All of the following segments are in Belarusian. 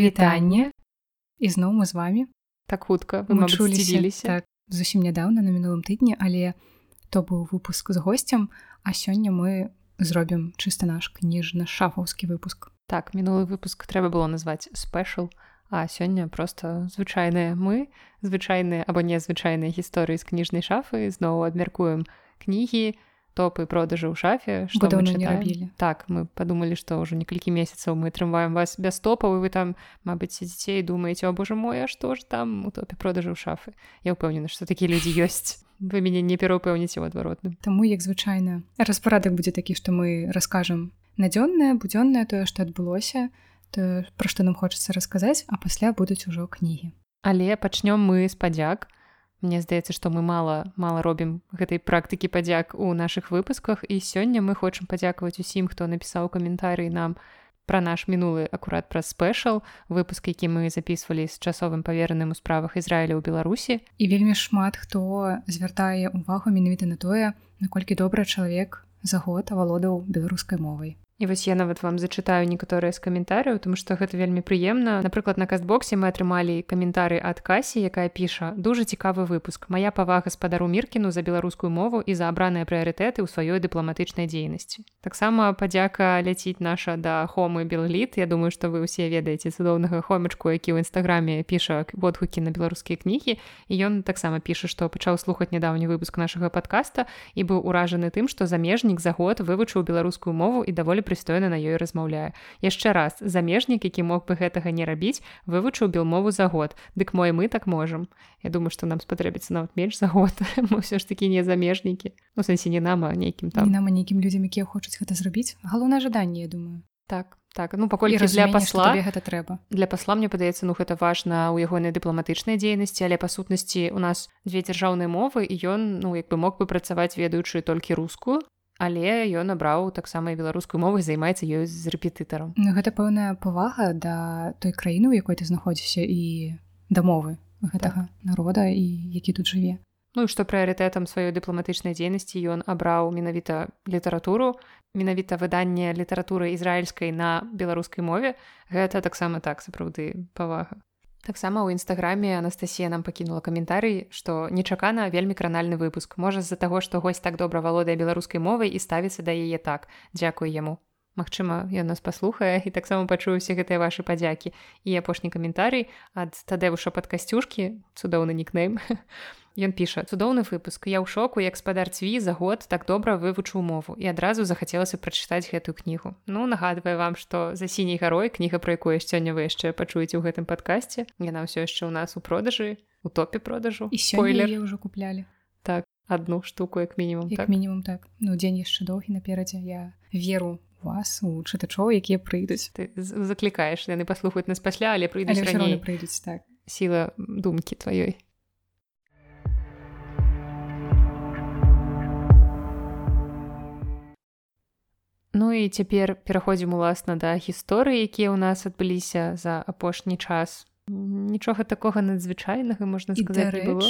прывітанне ізноў мы з вами. Так хутка вы чуліліся так зусім нядаўна на мінулым тыдні але то быў выпуск з гостцем а сёння мы зробім чыста наш кніжна шафаўскі выпуск. Так мінулы выпуск трэба было назваць спешл а сёння просто звычайныя мы звычайныя або незвычайныя гісторыі з кніжнай шафы. Зноў абмяркуем кнігі топы продажы ў шафе што рабілі так мы падумалі што ўжо некалькі месяцаў мы атрымаем вас без топаў і вы там мабыць дзяцей думаеце о боже мой а што ж там у топе продажы ў шафы я ўпэўнены што такія людзі ёсць вы мяне не пераўпэўніце ў адваротным Таму як звычайна распарадак будзе такі што мы раскажам надзённае будзённае тое што адбылося то пра што нам хочацца расказаць а пасля будуць ужо кнігі. Але пачнём мы з падзяк Мне здаецца, што мы мала мала робім гэтай практыкі падзяк у нашых выпусках і сёння мы хочам падзякаваць усім, хто напісаў каментарый нам пра наш мінулы акурат праз спешал выпуск, які мы записывалі з часовым павераным у справах Ізраіля ў Беларусі. І вельмі шмат хто звяртае увагу менавіта на тое, наколькі добры чалавек за год авалодаў беларускай мовай. І вось я нават вам зачытаю некаторыя з каментарыяў, тому што гэта вельмі прыемна. Напрыклад, на кастбоксе мы атрымалі каментары ад касі, якая піша дужа цікавы выпуск. Мая павага спадару міркіну за беларускую мову і за абраныя прыярытэты ў сваёй дыпламатычнай дзейнасці. Таксама падзяка ляціць наша да хомы белліт. Я думаю, што вы ўсе ведаеце цудоўнага хомачку, які ў нстаграме піша водгукі на беларускія кнігі. І ён таксама піша, што пачаў слухаць нядаўні выпуск нашага падкаста і быў уражаны тым, што замежнік за год вывучыў беларускую мову і даволі прыстойна на ёй размаўляе. Яшчэ раз замежнік які мог бы гэтага не рабіць вывучыў белмову за год. Дык мой мы так можам? Я думаю што нам спатрэбіцца нават менш за год. Мы ўсё ж такі не замежнікі. Ну сэнсе не нам а нейкім там. Нам нейкім людзям якія хочуць гэта зрабіць. Галоўнае жаданне я думаю. Так так. Ну паколькі для пасла гэта трэба. для пасла мне падаецца ну гэта важна ў ягонай дыпламатычнай дзейнасці але па сутнасці у нас дзве дзяржаўныя мовы і ён ну як бы мог бы працаваць ведаючы толькі рускую але ён абраў таксама беларускую мову займаецца ёй з рэпетытарам. Ну, гэта пэўная павага да той краіны у якой ты знаходзіся і дамовы гэтага так. народа і які тут жыве. Ну і што прыярытэтам сваёй дыпламатычнай дзейнасці ён абраў менавіта літаратуру менавіта выданне літаратуры ізраільскай на беларускай мове. Гэта таксама так сапраўды павага Таксама ў нстаграме Анастасія нам пакінула каментарый, што нечакана вельмі кранальны выпуск. Можа з-за таго, што госць так добра валодае беларускай мовай і ставіцца да яе так. Дзякуй яму. Магчыма, ён нас паслухае і таксама пачуў усе гэтыя вашы падзякі. І апошні каментарый ад тадэвуша пад касцюшкі, цудоўны нікнейм. Ён піша цудоўны выпуск. Я ў шоку як спадар цві за год так добра вывучыў мову і адразу захацелася прачытаць гэтую кнігу. Ну нагадвае вам што за сіняй гарой кніга пра якое сёння вы яшчэ пачуеце ў гэтым падкасці яна ўсё яшчэ ў нас у продажы у топе продажу. І сёння ўжо куплялі. Так одну штуку як мінімум як так. мінімум так. Ну дзень яшчэ доўгі наперадзе. Я веру вас у чытачоў якія прыйдуць. Ты заклікаеш яны паслухаюць нас пасля але прыйдуць прыйдуць так. Сіла думкі тваёй Ну і цяпер пераходзім уласна да гісторыі, якія ў нас адбыліся за апошні час. Нічога такога надзвычайнага можна сказаць было.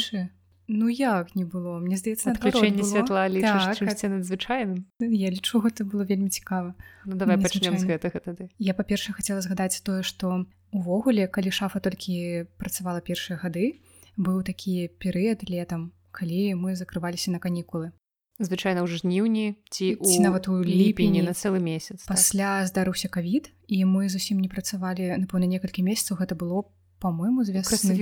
Ну як не было? Мне здаецца адключэнне святла так, надзвычайным? Я лічу гэта было вельмі цікава. Ну, давай пачнем з гэтага тады. Я па-перша хацела згадаць тое што увогуле калі шафа толькі працавала першыя гады быў такі перыяд летам калі мы закрываліся на канікулы звычайна ў жніўні ці, ці нават у ліпені на цэлы месяц так. пасля так. здарыўся кавід і мы зусім не працавалі напэўна некалькі месяцаў. Гэта было по-мойму з вясны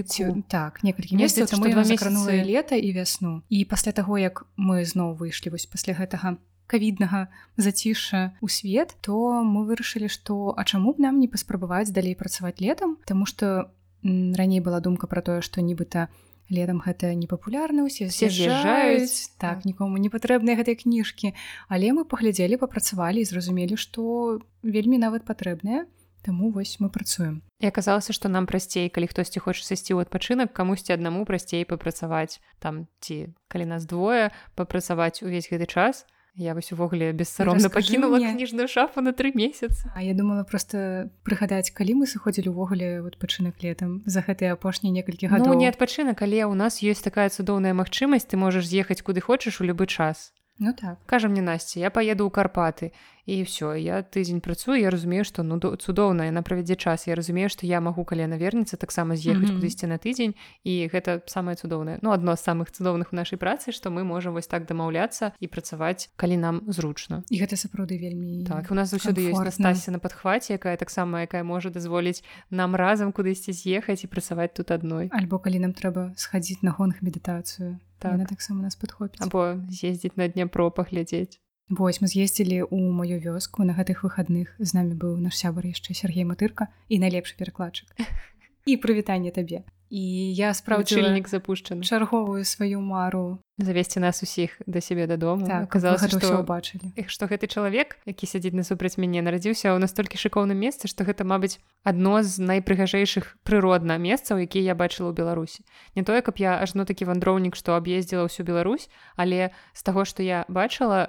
так некалькі месяц закранула лета і вясну. І пасля таго як мы зноў выйшлі вось пасля гэтага кавіднага заціша у свет то мы вырашылі што а чаму б нам не паспрабаваць далей працаваць летам? Таму што раней была думка пра тое што нібыта у летом гэта непапулярна усе з'язджаюць так нікому не патрэбныя гэтыя кніжкі. Але мы паглядзелі папрацавалі і зразумелі што вельмі нават патрэбныя Таму вось мы працуем. І аказалася што нам прасцей калі хтосьці хоча сысці ў адпачынак камусьці аднаму прасцей папрацаваць там ці калі нас двое папрацаваць увесь гэты час. то Я вось увогуле бессаромна пакінула кніжную шафу на тры месяцы. А я думала просто прыгадаць, калі мы сыходзілі ўвогуле адпачынак летам за гэтыя апошнія некалькі гадоў ну, не адпачынак, але ў нас ёсць такая цудоўная магчымасць, ты можаш з'ехаць куды хочаш у любы час. Ну так кажа мне насці я поеду ў карпаты і все я тыдзень працую я разумею што ну цудоўна яна правядзе час. Я разумею што я магу калі яна вернецца таксама з'ехаць mm -hmm. кудысьці на тыдзень. І гэта самае цудоўнае ну адно з самых цудоўных у нашай працы што мы можам вось так дамаўляцца і працаваць калі нам зручна і гэта сапраўды вельмі так у нас заўсёды ёсць настасся на падхваце якая таксама якая можа дазволіць нам разам кудысьці з'ехаць і працаваць тут адной альбо калі нам трэба схадзіць на гонг медытацыю так. таксама нас падхопіць або з'ездзіць на дняпро паглядзець Вось мы з'ездзілі ў маю вёску на гэтых выхадных. З намі быў наш сябар яшчэ Сергей матырка і найлепшы перакладчык. І прывітанне табе і я спраўдзільнік запушчаны чарговую сваю мару. Завесці нас усіх да сябе дадому так, казалось што бачылі іх што гэты чалавек які сядзіць насупраць мяне нарадзіўся ў настолькі шыкоўным месцы што гэта мабыць адно з найпрыгажэйшых прыродна месцаў якія я бачыла ў беларусі. Не тое каб я ажно такі вандроўнік што аб'ездзіла ўсю Беларусь але з таго што я бачыла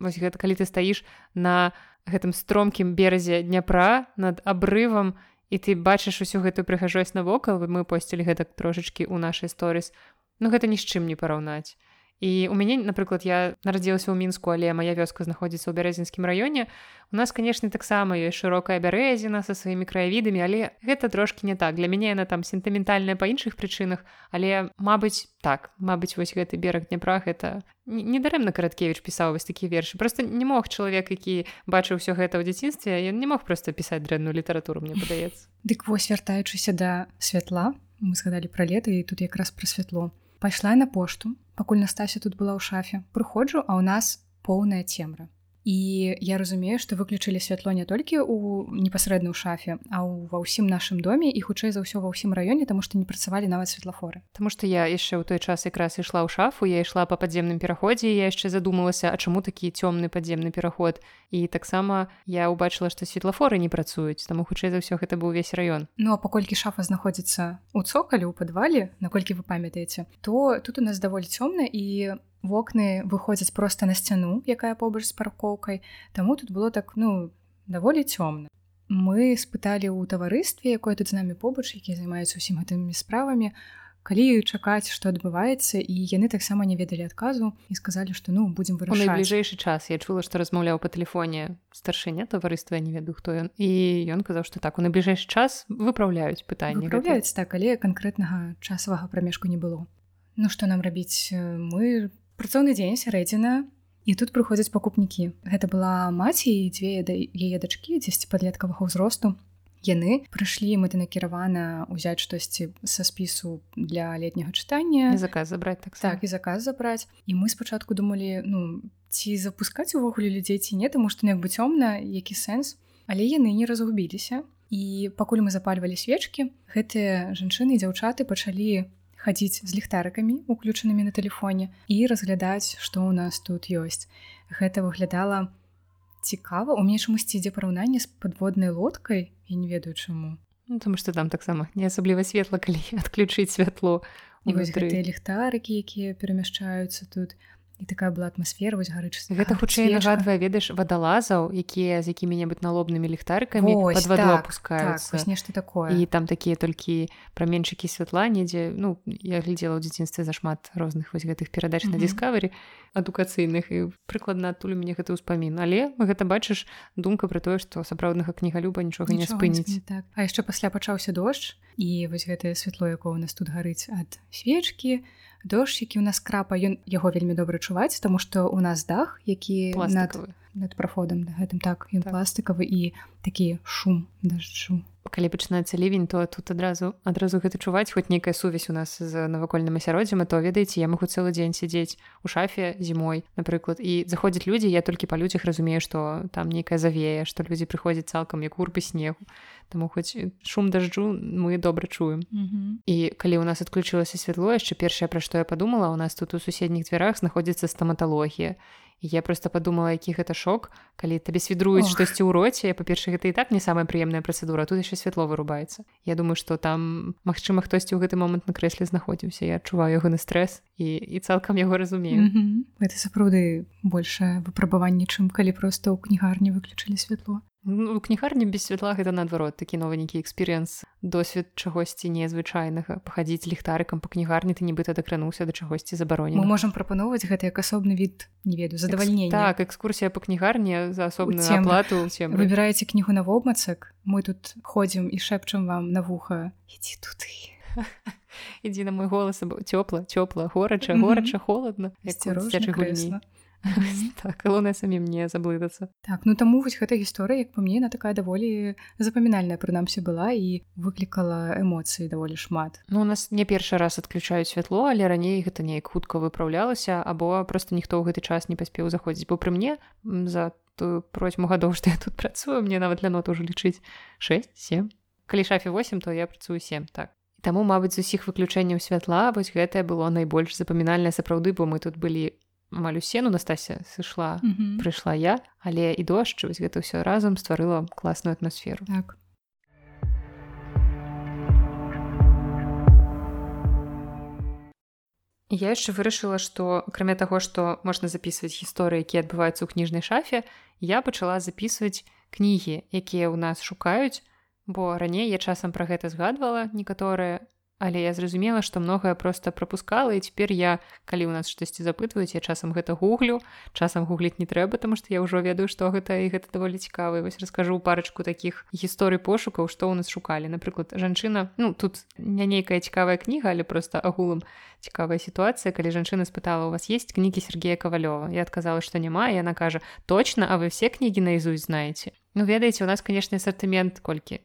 вось гэта калі ты стаіш на гэтым стромкім беразе дняпра над абрывам і ты бачыш усю гэтую прыгажосць навокал мы посцілі гэтак трошачкі ў нашай сторыс. Ну гэта ні з чым не параўнаць і у мяне напрыклад я нарадзілася ў мінску але моя вёска знаходзіцца ў бярэзінскім раёне у нас канешне таксама ёсць шырокая бярэзіна са сваімі краявідамі але гэта трошки не так. Для мяне яна там сентыментальная па іншых прычынах але Мабыць так Мабыць вось гэты бераг дняпра это недарэмна караткевич пісаў вось такі вершы просто не мог чалавек які бачыў усё гэта ў дзяцінстве ён не мог просто пісаць дрэнную літаратуру мне падаецца Дык вось вяртаючыся да святла мы згадалі пра лета і тут якраз пра святло. Пайшла на пошту пакуль Настася тут была ў шафе прыходжу а ў нас поўная цемра і я разумею што выключылі святло не толькі у непасрэдна ў шафе а ва ўсім нашым доме і хутчэй за ўсё ва ўсім раёне таму што не працавалі нават светлафоры Таму што я яшчэ ў той час якраз ішла ў шафу я ішла па падземным пераходзе я яшчэ задумалася А чаму такі цёмны падземны пераход і таксама я ўбачыла што светлафоры не працуюць таму хутчэй за ўсё гэта быў увесь раён Ну а паколькі шафа знаходзіцца у цокалі ў падвале наколькі вы памятаеце то тут у нас даволі цёмна і вокны выходзяць проста на сцяну якая побач з паркоўкай таму тут было так ну даволі цёмна мы спыталі ў таварыстве якое тут з намі побач які займаюцца усім гэтымі справамі калі чакаць што адбываецца і яны таксама не ведалі адказу і сказалі што ну будзем вырашаць. бліжэйшы час я чула што размаўляў па тэлефоне старшыня таварыства не ведаю хто ён і ён казаў што так у найбліжэйшы час выпраўляюць пытанне выпраўляюць так але канкрэтнага часавага прамежку не было. Ну што нам рабіць? Мы працоўны дзень сярэдзіна і тут прыходзяць пакупнікі гэта была маці і дзве да яе дачкі дзесьці падлеткавага ўзросту яны прыйшлі мэтанакіравана ўзяць штосьці са спісу для летняга чытання заказ забраць так так і заказ забраць і мы спачатку думалі ну ці запускаць увогуле людзей ці не таму што як бы цёмна які сэнс але яны не разгубіліся і пакуль мы запальвалі свечкі гэтыя жанчыны і дзяўчаты пачалі хадзіць з ліхтарыкамі уключанымі на тэлефоне і разглядаць што ў нас тут ёсць. Гэта выглядала цікава. У мне чамусьці ідзе параўнанне з падводнай лодкай і не ведаю чаму. Ну, тому что там таксама не асабліва светла калі адключыць святло і вось гэтыя ліхтарыкі якія перамяшчаюцца тут і такая была атмасфера вось гарыч гэта хутчэй нагадвае ведаеш вадалазаў якія з якімі-небудзь налобнымі ліхтарыкамі ваду так, опускаюцца так, нешта такое. І там такія толькі праменчыкі святла недзе. Ну я глядзела ў дзяцінстве зашмат розных вось гэтых перадач mm -hmm. на дыскавері адукацыйных і прыкладна адтуль мяне гэты ўспамін. Але гэта бачыш думка пра тое што сапраўднага кнігалюба нічога не спыніць. так. А яшчэ пасля пачаўся дождж і вось гэтае святло якое у нас тут гарыць ад свечкі дождж які у нас крапа ён яго вельмі добра чуваць тому что у нас дах які над, над праходам гэтым так ён так. пластикавы і такі шум дажджу калі пачынаецца лівень то тут адразу адразу гэта чуваць хоць нейкая сувязь у нас з навакольным асяроддзям то ведаеце я магу цэлы дзень сядзець у шафе зімой напрыклад і заходзяць людзі я толькі па людзях разумею што там нейкая завея што людзі прыходзяць цалкам як урпы снегу Таму хоць шум дажджу мы добра чуем mm -hmm. і калі ў нас адключылася святло яшчэ першае пра што я падумала у нас тут у суседніх дзвярах знаходзіцца стаматалогія я просто подумала які гэта шок калі табе свідруюць штосьці ў роце па-перша гэта і так не самая прыемная працэдура тут яшчэ святло вырубаецца Я думаю что там Мачыма хтосьці ў гэты момант на крэсле знаходзіўся. Я адчуваю ягоны стрэс і і цалкам яго разумею. Mm -hmm. это сапраўды большее выпрабаванне чым калі просто ў кнігарні выключылі святло у кнігарні без святла гэта наадварот такі новенькі экспірыенс досвед чагосьці незвычайнага. Пахадзіць ліхтарыкам па кнігарні ты нібыта дакрануўся да чагосьці забароне мы можемм прапаноўваць гэта як асобны від не ведаю задавальнення так экскурсія па кнігарні за асобную аплату выбіраеце кнігу на вобмацак мы тут ходзім і шэпчам вам на вуха. Ідзі туды. Ідзі на мой голас цёпла цёпла горача горача холодна гульні так галоўнае самім не заблытацца так ну таму вось гэта гісторыя як па мне на такая даволі запамінальная прынамсі была і выклікала эмоцыі даволі шмат. Ну у нас не першы раз адключаюць святло але раней гэта неяк хутка выпраўлялася або просто ніхто ў гэты час не паспеў заходзіць бо пры мне за тую процьму гадоў што я тут працую мне нават для нот ужо лічыць 67 калі шафе 8 то я працую 7 так. Таму мабыць з усіх выключэнняў святла вось гэтае было найбольш запамінальнае сапраўды бо мы тут былі амаль усе ну Настасья сышла mm -hmm. прыйшла я але і дождж вось гэта ўсё разам стварыла класную атмасферу так. Я яшчэ вырашыла што акрамя таго што можна записываць гісторыі якія адбываюцца ў кніжнай шафе я пачала записываць кнігі якія ў нас шукаюць бо раней я часам пра гэта згадвала некаторыя Але я зразумела, што многае проста прапускала і цяпер я калі ў нас штосьці запытваюць, я часам гэта гуглю, часам гугліць не трэба, таму што я ўжо ведаю, што гэта і гэта даволі цікава. вось раскажу парачку такіх гісторый пошукаў, што ў нас шукалі. Напрыклад, жанчына ну тут не нейкая цікавая кніга, але проста агулам цікавая сітуацыя, калі жанчына спытала у вас есть кнігі Сергея Кавалёва. Я адказала, што няма, яна кажа точно, а вы все кнігі наізусь знаеце. Ну ведаеце, у нас канешне асартымент колькі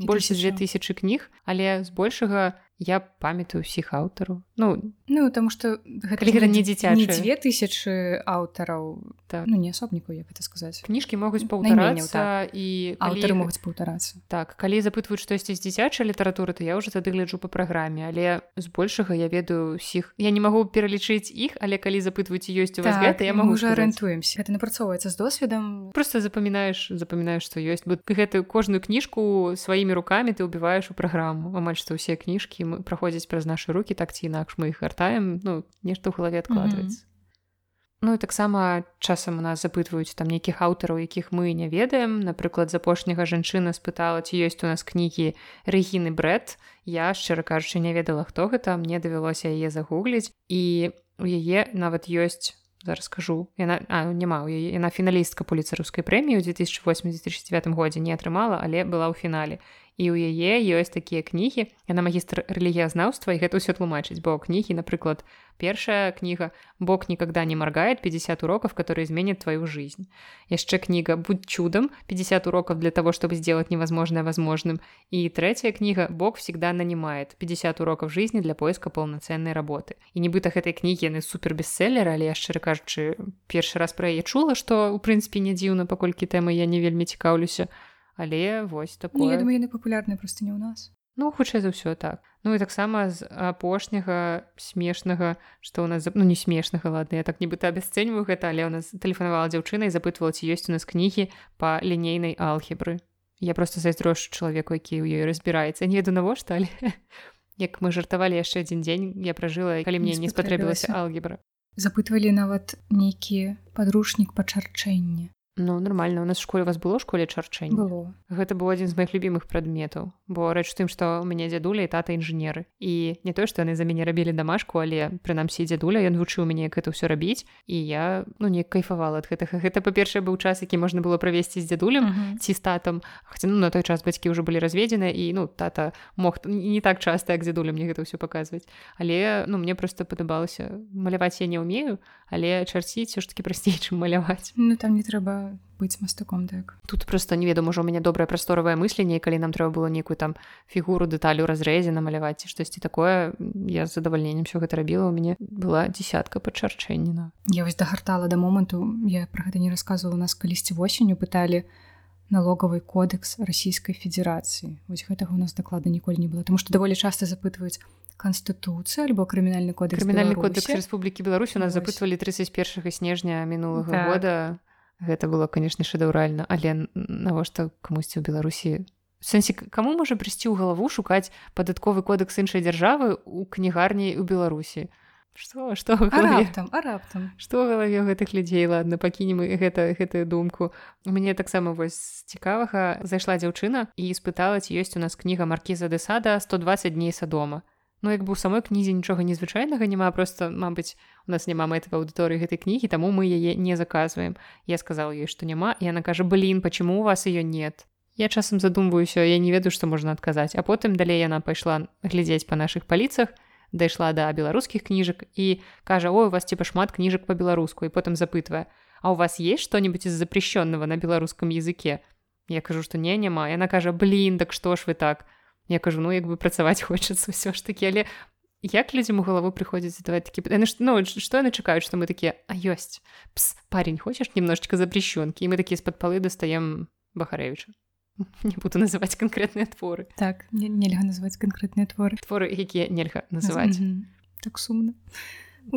больш за 2000 кніг але збольшага я памятаю ўсіх аўтараў ну ну таму что гэта, гэта не дзіця две тысячи аўтараў так. ну, не асобнікаў як это сказаць кніжкі могуць паўтарацца так. і аўтары калі... могуць паўтарацца так калі запытваюць штосьці з дзіцячай літаратуры то я ўжо тады гляджу по праграме але збольшага я ведаю усіх я не магу пералічыць іх але калі запытваюць ёсць у вас так, гэта я могу уже арыентуемся. Это напрацоўваецца з досведам. Просто запамінаеш запамінаеш што ёсць. Бы гэтую кожную кніжку сваімі руками ты убіваеш у праграму. Амаль што ўсе кніжкі праходзяць праз нашы руки так ці інакш мы іх гартаем ну нешта ў галаве адкладваецца mm -hmm. Ну і таксама часам у нас запытваюць там нейкіх аўтараў якіх мы не ведаем. Напрыклад з апошняга жанчына спытала ці ёсць у нас кнігі рэгіны брэд я шчыра кажучы не ведала хто гэта мне давялося яе загугліць. І у яе нават ёсць зараз скажу яна а, няма яе яна фіналістка пуліцарускай прэміі ў 2008-2009 годзе не атрымала але была ў фінале і ў яе ёсць такія кнігі яна магістр рэлігіязнаўства і гэта ўсё тлумачыць бо кнігі напрыклад первая книга бог никогда не моргает 50 уроков которые изменят твою жизнь яшчэ книга будь чудом 50 уроков для того чтобы сделать невозможное возможным и третья книга бог всегда нанимает 50 уроков жизни для поиска полноценной работы и нібыта этой книги яны супер бестселлера але я шчыра кажучы першы раз про яе чула что у прынцыпе не дзіўна паколькі тэмы я не вельмі цікаўлюся але вось такое. ну, думаю яны папулярны просто не ў нас. Ну хутчэй за ўсё так. Ну і таксама з апошняга смешнага што ў нас ну не смешнага ладно я так нібыта абясцэньваю гэта але ў нас тэлефанавала дзяўчына і запытвала ці ёсць у нас кнігі па лінейнай алхебры я просто зайздрошу чалавеку які ў ёй разбіраецца. Не веду навошта але як мы жартавалі яшчэ адзін дзень я пражыла калі мне не спатрэбілася. алгебра. Запытвалі нават нейкі падручнік па чарчэнні Ну нормально. У нас школе вас было школе чарчэнь? Было. Гэта быў адзін з моих любимых прадметаў. Бо рэч тым што у мяне дзядуля і тата інжынеры. І не то што яны за мяне рабілі дамашку але прынамсі дзядуля ён вучыў мяне як это ўсё рабіць. І я ну не кайфавала ад гэтага. Гэта па-першае быў час які можна было правесці з дзядулем uh -huh. ці з татам. Хаця ну на той час бацькі ўжо былі разведзены і ну тата мог не так часта як дзядуля мне гэта ўсё паказваць. Але ну мне просто падабалася маляваць я не ўмею але чарціць все ж таки прасцей чым маляваць. Ну там не трэба быць мастаком так. Тут просто не ведаю можа у мяне добрае прасторавае мысленне калі нам трэба было нейкую там фігуру дэталю разрэзе намаляваць штосьці такое я з задавальненнем все гэта рабіла. У мяне была десятка падчарчэнніна я вось дагартала да моманту я про гэта не рассказывала нас калісьці восенню пыталі налогавый кодекс расійскай федэрацыі. Вось гэтага у нас даклада ніколі не было тому что даволі часто запытваюць канстытуцыя альбо крымінальны кодекс крымінальны кодекс Республікі Беларусь у нас запытвалі 31 снежня мінулага так. года гэта было канешне шэдэўральна але навошта камусьці ў беларусі сэнсе каму можа прыйсці ў галаву шукаць падатковы кодекс іншай дзяржавы у кнігарні ў беларусі что что раптам а раптам что галаве гэтых людзей ладно пакінем гэта гэтую думку. Мне таксама вось цікавага. Зайшла дзяўчына і спытала ці ёсць у нас кніга маркіза де сада. 120 дней садома Ну як бы у самой кнізе нічога незвычайнага няма просто Мабыць у нас няма мэтай аўдыторыі гэтай кнігі таму мы яе не заказваем. Я сказала ёй што няма і она кажа блин почему у вас ее нет? Я часам задумваюся я не ведаю што можна адказаць. А потым далей яна пайшла глядзець па наших паліцах дайшла да беларускіх кніжак і кажа ой у вас типа шмат кніжак по-беларуску і потым запытвае А у вас есть что-нибудь из запрещенного на беларускам языке? Я кажу что не няма яна кажа блин так што ж вы так я кажу ну як бы працаваць хочацца ўсё ж таки але як людзям у галаву прыходзіць давай такі ну, что яны чакаюць что мы такія а ёсць Пс, парень хочаш немножечко запрещёнкі і мы такія з-пад палы дастаем бахарэвіча не буду называть конкретныя творы так нельга называть конкретныя творы творы якія нельга называть mm -hmm. так сумна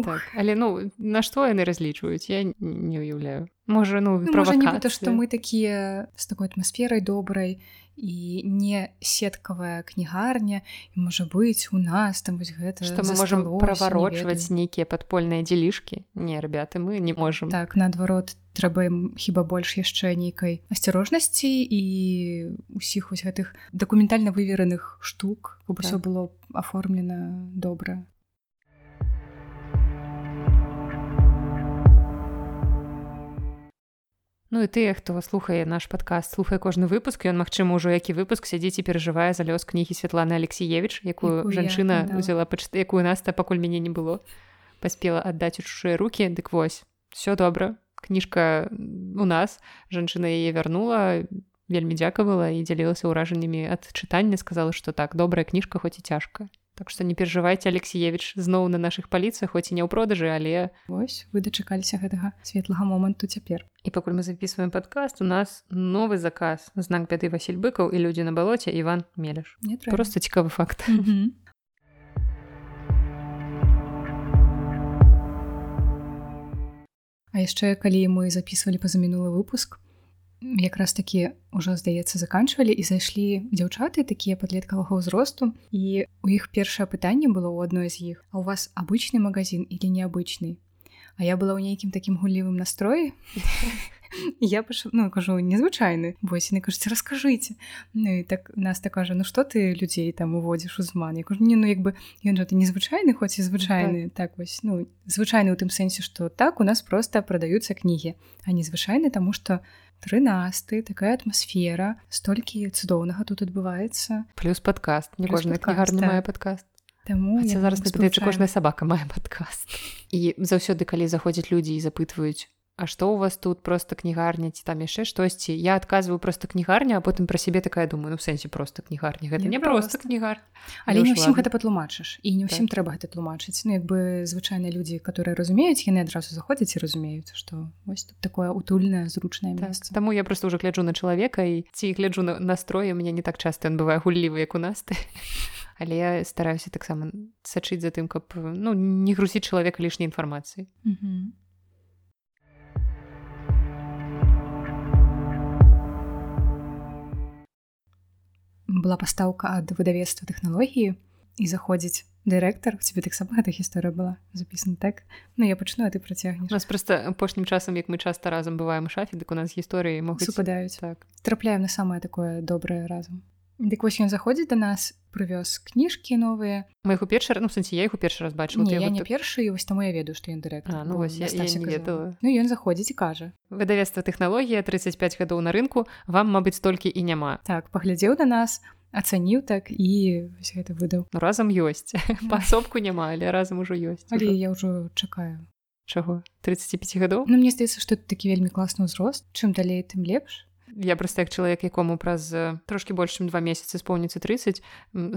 так, але ну на што яны разлічваюць я не уяўляю можа ну, ну можа, не то что мы такія з такой атмасферай добрай і не сеткавая кнігарня і можа быць у нас там вось гэта что мы можем праварочваць нейкія падпольныя дзелішкі не ребята мы не можем так наадварот трэба ім хіба больш яшчэ нейкай асцярожнасці і усіх вось гэтых дакументальна вывераных штук каб так. усё было аформлена добра Ну і тыя хто слухае наш падкаст слухае кожны выпуск ён магчыма ўжо які выпуск сядзіць і перажывае за лёс кнігі Святланы алексеевич якую, якую жанчына да. взяла пач якую нас та пакуль мяне не было паспела аддаць у чужыя руки дык вось все добра кніжка у нас жанчына яе вярнула вельмі дзякавала і дзялілася ўражаннямі ад чытання сказала што так добрая кніжка хоць і цяжка Так што не перажывайце алексеевич зноў на наших паліцах хоць і не ў продажы але вось вы дачакаліся гэтага светлага моманту цяпер. І пакуль мы записываем падкаст у нас новы заказ. Знак бяды Васіль быкаў і людзі на балоце Іван мелеш. Просто цікавы факт. А яшчэ калі мы записывалі па-за мінулы выпуск якраз такі ўжо здаецца заканчвалі і зайшлі дзяўчаты такія падлеткавага ўзросту. І у іх першае пытанне было ў адной з іх а у вас абычны магазин или неабычны? А я была ў нейкім такім гуллівым настроі я пашу ну кажу незвычайны вось яны кажуць раскажыце ну, так нас так кажа ну что ты людзей там уводзіш у зман я кажу не ну як бы ён жа ты незвычайны хоць і звычайны так. так вось ну звычайны ў тым сэнсе што так у нас просто прадаюцца кнігі а незвычайны таму што 13 такая атмасфера столькі цудоўнага тут адбываецца плюс подкаст не кожная кнігарня так. мае подкаст Таму зараз кожная сабака мае падкаст і заўсёды калі заходзяць людзі і запытваюць А што у вас тут просто кнігарня ці там яшчэ штосьці я адказваю просто кнігарня а потым пра сябе такая думаю ну сэнсе просто кнігарня гэта не, не просто. кнігар але не ўсім гэта патлумачыш? І не ўсім так. трэба гэта тлумачыць. Ну як бы звычайныя людзі которые разумеюць яны адразу заходзяць і разумеюць што вось тут такое утульнае зручнае так. Таму я просто уже гляджу на чалавека і ці гляджу на настрое мне не так часто ён бывае гуллівы як у нас. Ты але я стараюся таксама сачыць за тым каб ну не грузіць чалавека лішняй інфармацыі mm -hmm. Была пастаўка ад выдавецтва тэхналогіі і заходзіць дырэктар тебе таксама гэта гісторыя была запісана так? Ну я пачну а ты працягнеш нас просто апошнім часам як мы часта разам бываем у шафе дык у нас гісторыі могуць супадаюць так. Трапляем на самае такое добрае разам Дык вось ён заходзіць да нас прывёз кніжкі новыя. Мы у першы ну сэнсе я іх у першы раз бачу я не першы і вось таму я ведаю што ён дырэктар. Ну, вось, я, я ведала. Ну ён заходзіць і кажа. Выдавецтва тэхналогія 35 гадоў на рынку вам мабыць толькі і няма так паглядзеў да нас ацаніў так і гэта выдаў. Ну, разам ёсць. Пасобку няма але разам ужо ёсць але я ўжо чакаю. Чаго? 35 гадоў? Ну мне здаецца што такі вельмі класны ўзрост. Чым далей тым лепш я просто як чалавек якому праз трошки больш чым два месяцы споўніцца 30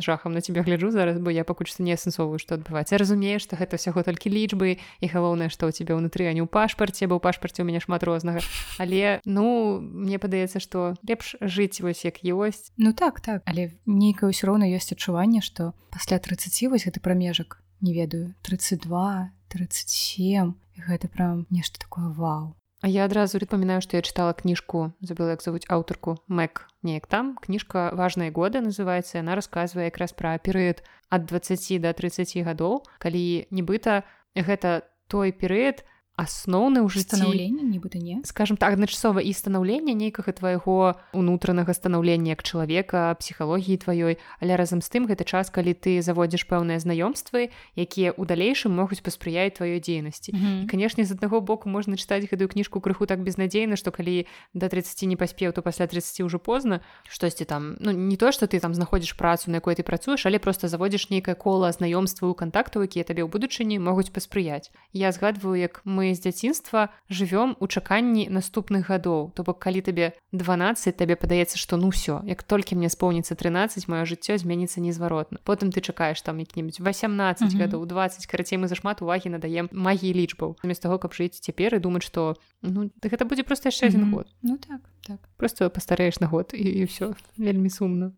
жахам на тебе гляджу зараз бо я пакуль што не асэнсоўваю што адбываецца. Разумееш што гэта ўсяго толькі лічбы і галоўнае што ў тебе ўнутры а не ў пашпарце бо ў пашпарце у мяне шмат рознага. Але ну мне падаецца што лепш жыць вось як ёсць. Ну так так. Але нейкае ўсё роўна ёсць адчуванне што пасля 30 вось гэты прамежак не ведаю 32 37 гэта прям нешта такое вау А я адразу припамінаю, што я чытала кніжку забыла як завуць аўтарку Мэк неяк там кніжка важныя годы называецца яна расказвае якраз пра перыяд ад 20 до 30 гадоў калі нібыта гэта той перыяд асноўны ў жыццянаўленне нібыта не? скажем так адначасова і станаўлення нейкага твайго унутранага станаўлення як чалавека псіхалогіі тваёй. Але разам з тым гэта час калі ты заводзіш пэўныя знаёмствы якія ў далейшым могуць паспрыяць тваёй дзейнасці. Mm -hmm. канешне з аднаго боку можна чытаць гэтую кніжку крыху так безнадзейна што калі да 30 не паспеў то пасля 30 ўжо позна. Штосьці там ну не то што ты там знаходзіш працу на якой ты працуеш але просто заводзіш нейкае кола знаёмству кантактаў якія табе ў будучыні могуць паспрыяць. Я згадваю як мы з дзяцінства жывём у чаканні наступных гадоў то бок калі табе 12 табе падаецца што ну ўсё як толькі мне споўніцца 13 маё жыццё зменіцца незваротна. Потым ты чакаеш там які-нибудь 18 mm -hmm. гадоў 20 карацей мы зашмат увагі надаем магіі лічбаў замест таго каб жыць цяпер і думаць што ну гэта будзе просто яшчэ адзін mm -hmm. год. Ну так так. Просто пастарэеш на год і, і ўсё вельмі сумна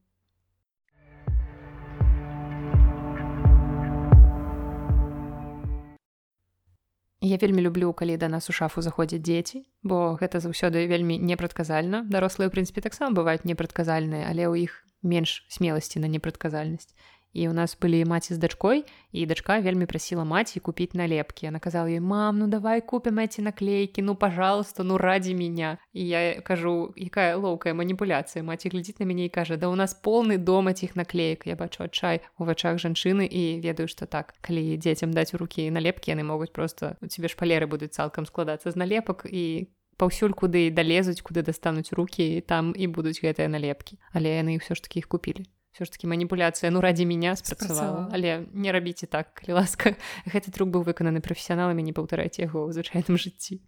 Я вельмі люблю, калі да нас у шафу заходзяць дзеці, бо гэта заўсёды вельмі непрадказальна. Дарослыя, у прынцыпе, таксама бываюць непрадказальныя, але ў іх менш смеласці на непрадказальнасць і у нас былі маці з дачкой і дачка вельмі прасіла маці купіць налепкі я наказала ей мам ну давай купім эти наклейки ну пожалуйста ну ради меня і я кажу якая лоўкая маніпуляцыя маці глядзіць на мяне і кажа да у нас полный дом этих наклеек я бачу адчай у вачах жанчыны і ведаю что так. Калі дзецям даць у руки налепкі яны могуць просто у тебе шпалеры будуць цалкам складацца з налепак і паўсюль куды далезуць куды дастануць руки там і будуць гэтыя налепкі але яны ўсё ж таки их купілі все ж таки маніпуляцыя ну ради меня спрацавала але не рабіце так калі ласка. Гэты трук быў выкананы прафесіяналамі не паўтараць яго ў звычайным жыцці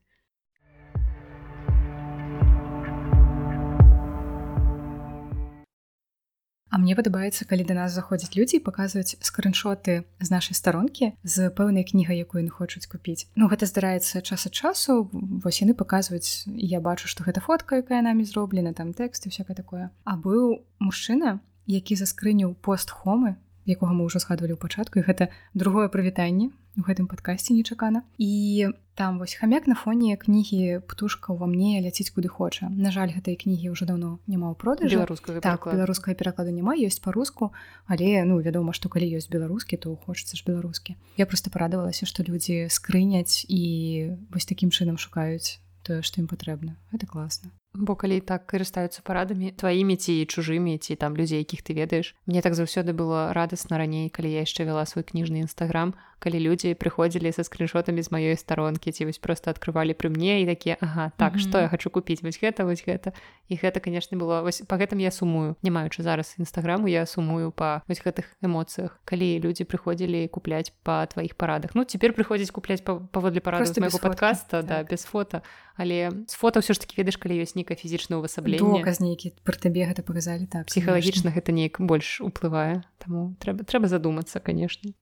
А мне падабаецца калі да нас заходзяць людзі паказваюць скрыншоты з нашай старонкі з пэўнай кнігай якую яны хочуць купіць Ну гэта здараецца час ад часу. Вось яны паказваюць я бачу што гэта фотка якая намі зроблена там тэкст і всякое такое. А быў мужчына які заскрыніў пост хомы якога мы ўжо згадвалі ў пачатку і гэта другое прывітанне у гэтым падкасці нечакана. І там вось хамяк на фоне кнігі птушка ува мне ляціць куды хоча на жаль гэтай кнігі ўжо даўно няма ў продажы. Беларускага так беларускага перакладу няма ёсць па-руску але ну вядома што калі ёсць беларускі то хочацца ж беларускі. Я просто парадавалася што людзі скрыняць і вось такім чынам шукаюць тое што ім патрэбна. Это класна бо калі так карыстаюцца парадамі тваімі ці чужымі ці там людзей якіх ты ведаеш мне так заўсёды было радасна раней калі я яшчэ вяла свой кніжны нстаграм калі людзі прыходзілі са скриншотамі з маёй старонкі ці вось просто открывалі пры мне і такія Ага так mm -hmm. что я хочу купіць вось гэта вось гэта і гэта канешне было вось по гэтым я сумую. Не маючы зараз нстаграму я сумую па вось гэтых эмоцыях калі людзі прыходзілі купляць па тваіх парадах. Ну цяпер прыходзіць купляць паводле параду майго подкаста так. да без фото. Але з фото ўсё ж таки ведаеш калі ёсць нейкае фізічна ўвасабленне нейкі пра табе гэта паказалі так псіхалагічна гэта неяк больш уплывае таму трэба трэба задумацца канешне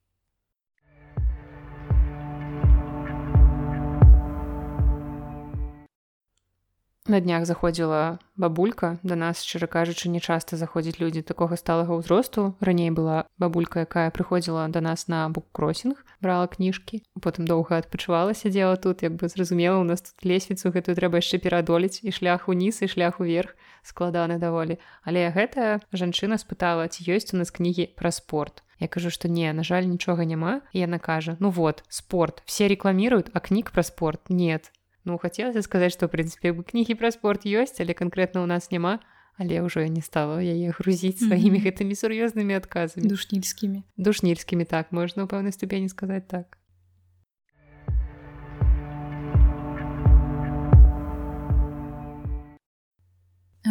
На днях заходзіла бабулька да нас шчыра кажучы не часта заходзіць людзі такога сталага ўзросту. Раней была бабулька якая прыходзіла да нас на буккросінг брала кніжкі потым доўга адпачывала сядзела тут як бы зразумела у нас тут лесвіцу гэтую трэба яшчэ пераадолець і шлях уніз і шлях уверх складаны даволі. Але гэтая жанчына спытала ці ёсць у нас кнігі пра спорт. Я кажу што не на жаль нічога няма. Яна кажа ну вот спорт все рекламируют а кніг пра спорт? Нет Ну хацелася сказаць, што прынцыпе бы кнігі пра спорт ёсць, але канкрэтна ў нас няма, але ўжо я не стала яе грузіць сваімі mm -hmm. гэтымі сур'ёзнымі адказамі душнільскімі душнільскімі так можна ў пэўнай ступені сказаць так.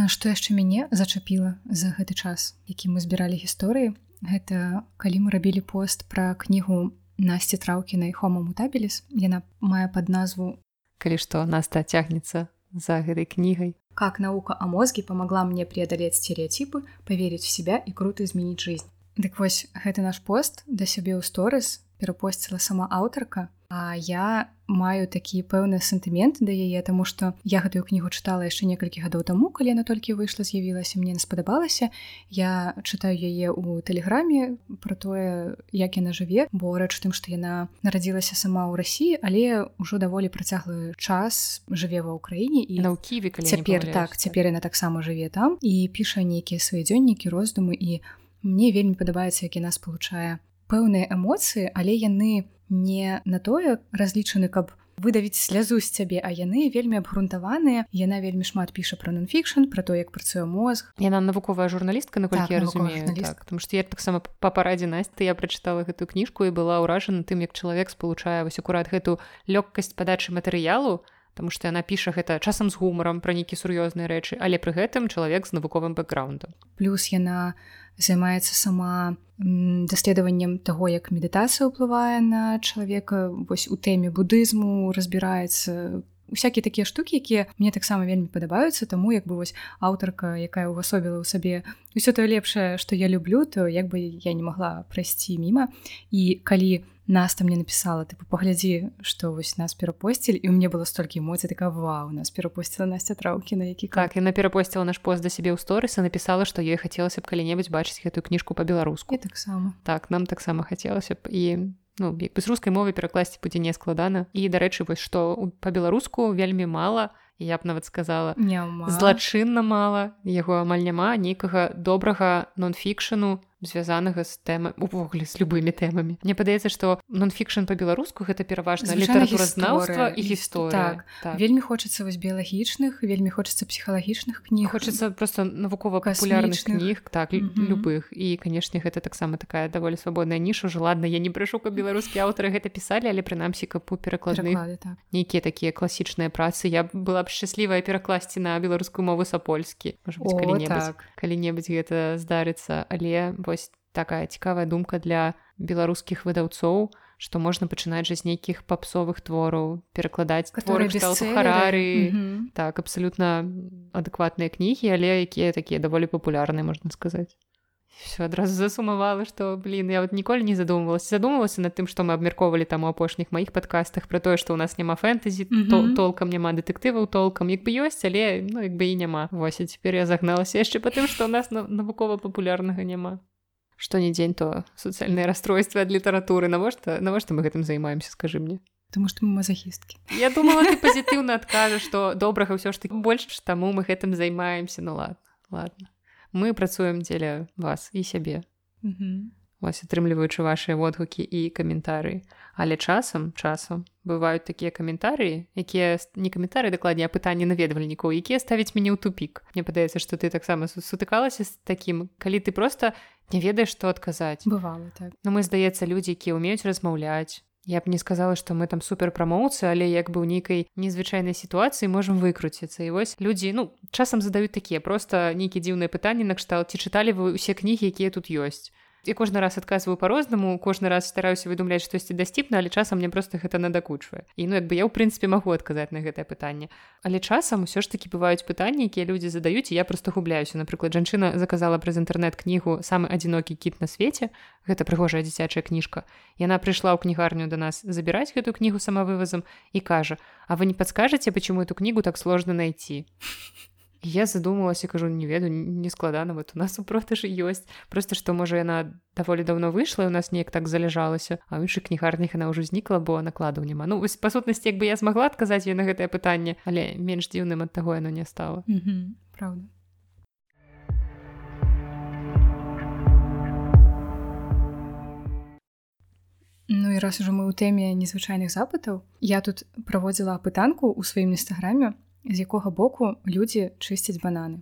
Што яшчэ мяне зачапіла за гэты час, які мы збіралі гісторыі, гэта калі мы рабілі пост пра кнігу насці траўкінай хома мутабеліс яна мае пад назву калі што наста цягнецца за гэтай кнігай. Как наука о мозге помогла мне преодолеть стереотипы, поверить в себя и круто изменить жизнь. Дык вось гэты наш пост да сябе ў сторыс перапосціла сама аўтарка А я маю такі пэўны сантымент да яе таму што я гэтую кнігу чытала яшчэ некалькі гадоў таму калі яна толькі выйшла з'явілася мне не спадабалася. Я чытаю яе ў тэлеграме про тое як яна жыве бо рэч тым што яна нарадзілася сама ў рассіі але ўжо даволі працяглы час жыве ва ўкраіне і на ківе цяпер так цяпер яна таксама жыве там і піша нейкія свае дзённікі роздумы і мне вельмі падабаецца як яна спалучае пэўныя эмоцыі але яны не на тое разлічаны каб выдавіць слязу з цябе а яны вельмі абгрунтаваныя. Яна вельмі шмат піша про нонфікшн про то як працуе мозг. Яна навуковая журналістка на так, я разумею так, потому что я таксама па парадзе насці я прачытала гэтую кніжку і была ўражана тым як чалавек спалучае вось акурат гэту лёгкасць падачы матэрыялу Таму што яна піша гэта часам з гумарам пра нейкі сур'ёзныя рэчы, але пры гэтым чалавек з навуковым бэкграундам. Плюс яна займаецца сама даследаваннем таго, як медытацыя ўплывае на чалавека. Вось у тэме будызму разбіраецца всякие такія штукі якія мне таксама вельмі падабаюцца. Таму як бы вось аўтарка якая увасобіла ў сабе ўсё тое лепшае што я люблю то як бы я не магла прайсці міма. І калі нас там мне написала тыпу паглядзі што вось нас перапосціль і у мне было столькі эмоцый такая ва у нас перапосціла насця траўкі на які как яна перапосціла наш пост да сябе ў сторыса напісала што ёй хацелася б калі-небудзь бачыць гэтую кніжку па-беларуску таксама так нам таксама хацелася б і ну як бы з рускай мовы перакласці будзе не складана. І дарэчы вось што па-беларуску вельмі мала я б нават сказала злачынна мала яго амаль няма нейкага добрага нон-фікшану звязанага з тэма увогуле з любымі тэмамі. Мне падаецца што нон-фікшн па-беларуску гэта пераважна літаратуразнаўства і гісторыя. так, так. вельмі хочацца вось біялагічных вельмі хочацца псіхалагічных кніг. Хочацца просто навукова папулярных кніг так mm -hmm. любых. І канешне гэта таксама такая даволі свабодная ніша. Ўжо ладна я не прашу каб беларускія аўтары гэта пісалі але прынамсі каб у перакладных так. нейкія такія класічныя працы я была б шчаслівая перакласці на беларускую мову сапольскі. Калі-небудзь так. калі-небудзь гэта здарыцца. Але вось такая цікавая думка для беларускіх выдаўцоў што можна пачынаць жа з нейкіх папсовых твораў перакладаць харары. mm -hmm. так абсалютна адэкватныя кнігі але якія такія даволі папулярныя можна сказаць. Все адразу засумавала што блин я вот ніколі не задумывалась задумалася над тым што мы абмяркоўвалі там у апошніх маіх падкастах про тое што у нас няма фэнтэзі mm -hmm. то толкам няма дэтэктываў толкам. Як бы ёсць але ну як бы і няма. Вось і цяпер я загналася яшчэ па тым што у нас навукова папулярнага няма што не дзень то сацыяльныя расстройствы ад літаратуры навошта навошта мы гэтым займаемся скажы мне? Таму што мы мазахісткі Я думала ты пазітыўна адкажа што добрага ўсё ж таки больш таму мы гэтым займаемся ну ладно ладно. Мы працуем дзеля вас і сябе вось атрымліваючы вашыя водгукі і каментары. Але часам часам бываюць такія каментарыі якія не каментары дакладней пытанні наведвальнікаў якія ставяць мяне ў тупік. Мне падаецца што ты таксама сутыкалася з такім калі ты просто не ведаеш што адказаць. Бывала так. Ну мы здаецца людзі якія ўмеюць размаўляць. Я б не сказала што мы там супер прамоўцы але як бы ў нейкай незвычайнай сітуацыі можам выкруціцца. І вось людзі ну часам задаюць такія просто нейкі дзіўныя пытанні накшталт ці чыталі вы усе кнігі якія тут ёсць я кожны раз адказваю по-рознаму кожны раз стараюся выдумляць штосьці дасціпна але часам мне просто гэта надакучвае. І ну як бы я ў прынцыпе магу адказаць на гэтае пытанне. Але часам усё ж таки бываюць пытанні якія людзі задаюць я просто губляюся. Напрыклад жанчына заказала праз інтэрнэт-кнігу самы адзінокі кіт на свеце гэта прыгожая дзіцячая кніжка. Яна прыйшла ў кнігарню до нас забіраць гэту кнігу самавывазам і кажа а вы не подскажаце почему эту кнігу так сложно найти я задумалася кажу не веду не складана вот у нас у продажы ёсць просто што можа яна даволі давно выйшла у нас неяк так заляжалася а ў іншых кнігарнях яна ўжо знікла бо накладаў няма ну вось па сутнасці як бы я змагла адказаць ёй на гэтае пытанне але менш дзіўным ад таго яно не стала. Mm -hmm. правда. Ну і раз ужо мы ў тэме незвычайных запытаў я тут праводзіла апытанку ў сваім інстаграме з якога боку людзі чысцяць бананы.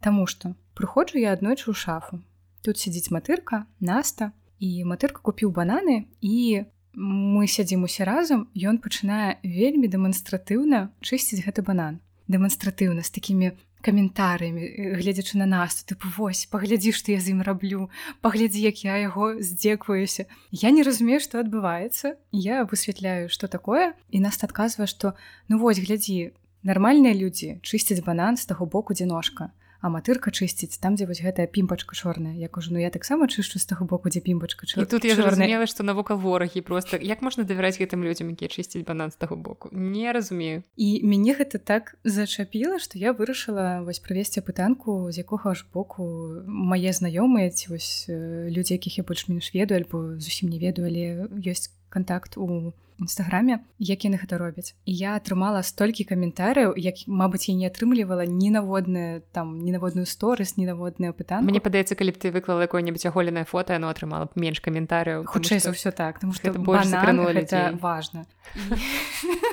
Таму што прыходжу я аднойчы ў шафу. Тут сядзіць матырка, наста і матырка купіў бананы і мы сядзім усе разам, ён пачынае вельмі дэманстратыўна чысціць гэты банан. Дэманстратыўна з такімі каментарыямі, гледзячы на нас, тыпу вось, паглядзі, што я з ім раблю, паглядзі, як я яго здзекваюся. Я не разумею, што адбываецца. Я высвятляю, што такое і нас адказвае, што ну вось глядзі, нармальныя людзі чысцяць банан з таго боку дзе ножка а матырка чысціць там дзе вось гэтая пімпачка чорная. Я кажу ну я таксама чышчу з таго боку дзе пімпачка чор... тут я зразумела што навука ворагі просто як можна давяраць гэтым людзям якія чысціць банан з таго боку? Не разумею. І мяне гэта так зачапіла што я вырашыла вось правесці пытанку з якога ж боку мае знаёмыя ці вось людзі якіх я больш-менш ведаю альбо зусім не ведаю але ёсць контакт у нстаграме як яны гэта робяць і я атрымала столькі каментарыяў як Мабыць я не атрымлівала ні наводнае там ненаводную сторыс ненаводнае пытанне Мне падаецца калі б ты выклала какое-нибудь аголенае фото оно атрымала б менш каментарыяў хутчэй за ўсё так потому что больше важно.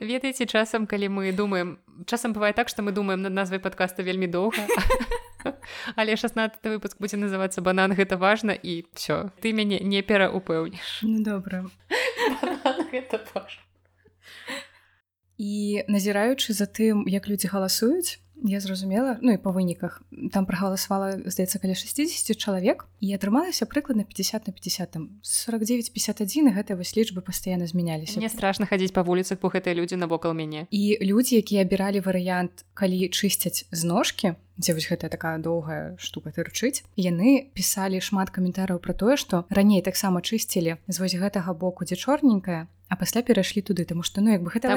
Ведаеце часам калі мы думаем часам бывае так што мы думаем над назвай подкаста вельмі доўга але 16 выпуск будзе называцца банан гэта важна і все ты мяне не пераупэўніш ну, добра і назіраючы за тым як людзі галасуюць я зразумела ну і па выніках. Там прагаласавала здаецца каля 60 чалавек і атрымалася прыкладна 50 на 50 там 49 51 гэта вось лічбы пастаянна змяняліся. Мне страшно хадзіць па вуліцах бо гэтыя людзі навокал мяне. І людзі якія абіралі варыянт калі чысцяць з ножкі дзе вось гэтая такая доўгая штука тырчыць яны пісалі шмат каментараў пра тое што раней таксама чысцілі з вось гэтага боку дзе чорненькая а пасля перайшлі туды тому што ну як бы гэта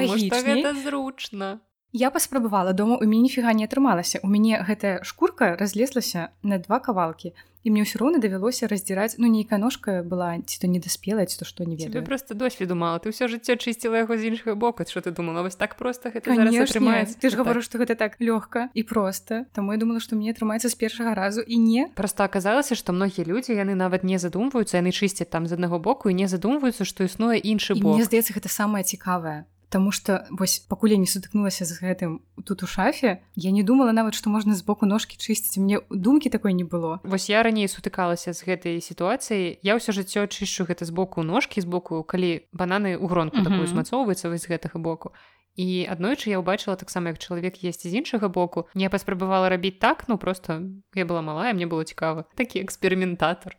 зручна Я паспрабавала дома у мяне ніфіга не атрымалася. У мяне гэтая шкурка разлезлася на два кавалкі. І мне ўсё роўна давялося раздзіраць ну нейкая ножка была ці то не даспела ці то што не ведаю. просто досведу мала. Ты ўсё жыццё чысціла яго з іншага боку. Що ты думала вось так просто гэта атрымаецца? ты ж гавару што гэта так лёгка і проста. Таму я думала што мне атрымаецца з першага разу і не. Просто аказалася што многія людзі яны нават не задумваюцца яны чысцяць там з аднаго боку і не задумваюцца што існуе іншы бок. Мне здаецца гэта самае цікавае Таму што вось пакуль я не сутыкнулася з гэтым тут у шафе я не думала нават што можна з боку ножкі чысціць. Мне думкі такой не было. Вось я раней сутыкалася з гэтай сітуацыі я ўсё жыццё чышчу гэта з боку ножкі з боку калі бананы ў гронку mm -hmm. такую змацоўваецца вось з гэтага боку і аднойчы я ўбачыла таксама як чалавек есть з іншага боку. Не паспрабавала рабіць так ну просто я была малая мне было цікава. Такі эксперыментатор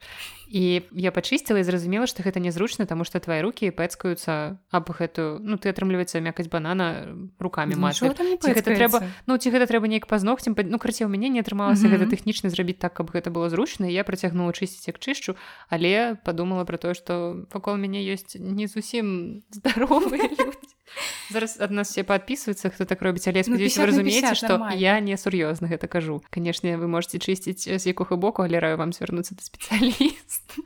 і я пачысціла і зразумела што гэта нязручна таму што твае руки пэцкаюцца аб гэтую ну ты атрымліваецца мякаць банана руками ма гэта трэба ну ці гэта трэба неяк пазногцем ну краце у мяне не атрымалася mm -hmm. гэта тэхнічна зрабіць так каб гэта было зручна я працягнула чысціць як чышчу але падумала про тое што вакол мяне ёсць не зусім здаровыя людзі зараз ад нас все подписываются хто так робіць але ну, вы разумееце что я не сур'ёзна гэта кажу. Канешне вы можете чысціць з якога боку але раю вам звярнуцца да спецыяліст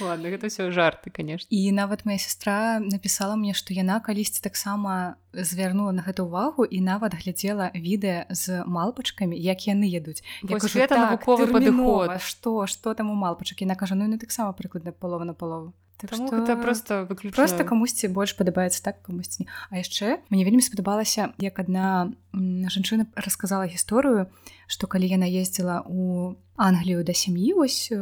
ладно гэта все жарты конечно. І нават моя сестра написала мне что яна калісьці таксама звярнула на гэту увагу і нават глядзела відэа з малпачкамі як яны едуць гэта навуковы так, падыход что что там у малпачак? Яна кажа ну не таксама прыкладна палова на палову Так што... это просто выключна... просто камусьці больш падабаецца так камусьці не. А яшчэ мне вельмі спадабалася як адна жанчына расказала гісторыю што калі яна ездзіла у Англію да сям'і вось э,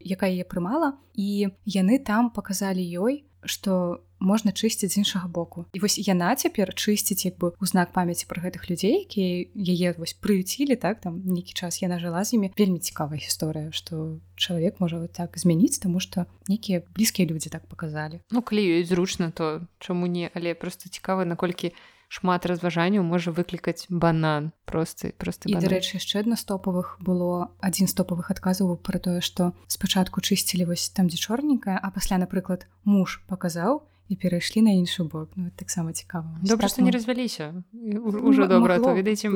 якая яе прымала і яны там паказалі ёй што можна чысціць з іншага боку. І вось яна цяпер чысціць як бы у знак памяці пра гэтых людзей якія яе вось прыюцілі так там нейкі час яна жыла з імі. Вельмі цікавая гісторыя што чалавек можа вот так змяніць таму што нейкія блізкія людзі так паказалі. Ну калі ёсць зручна то чаму не? Але просто цікава наколькі шмат разважанняў можа выклікаць банан. Просты просты і дарэчы яшчэ адна стопавых было адзін стопавых адказаў пра тое што спачатку чысцілі вось там дзе чорненькая а пасля напрыклад муж паказаў і перайшлі на іншы бок ну, таксама цікава добра што так, не развяліся уже добра то ведаеце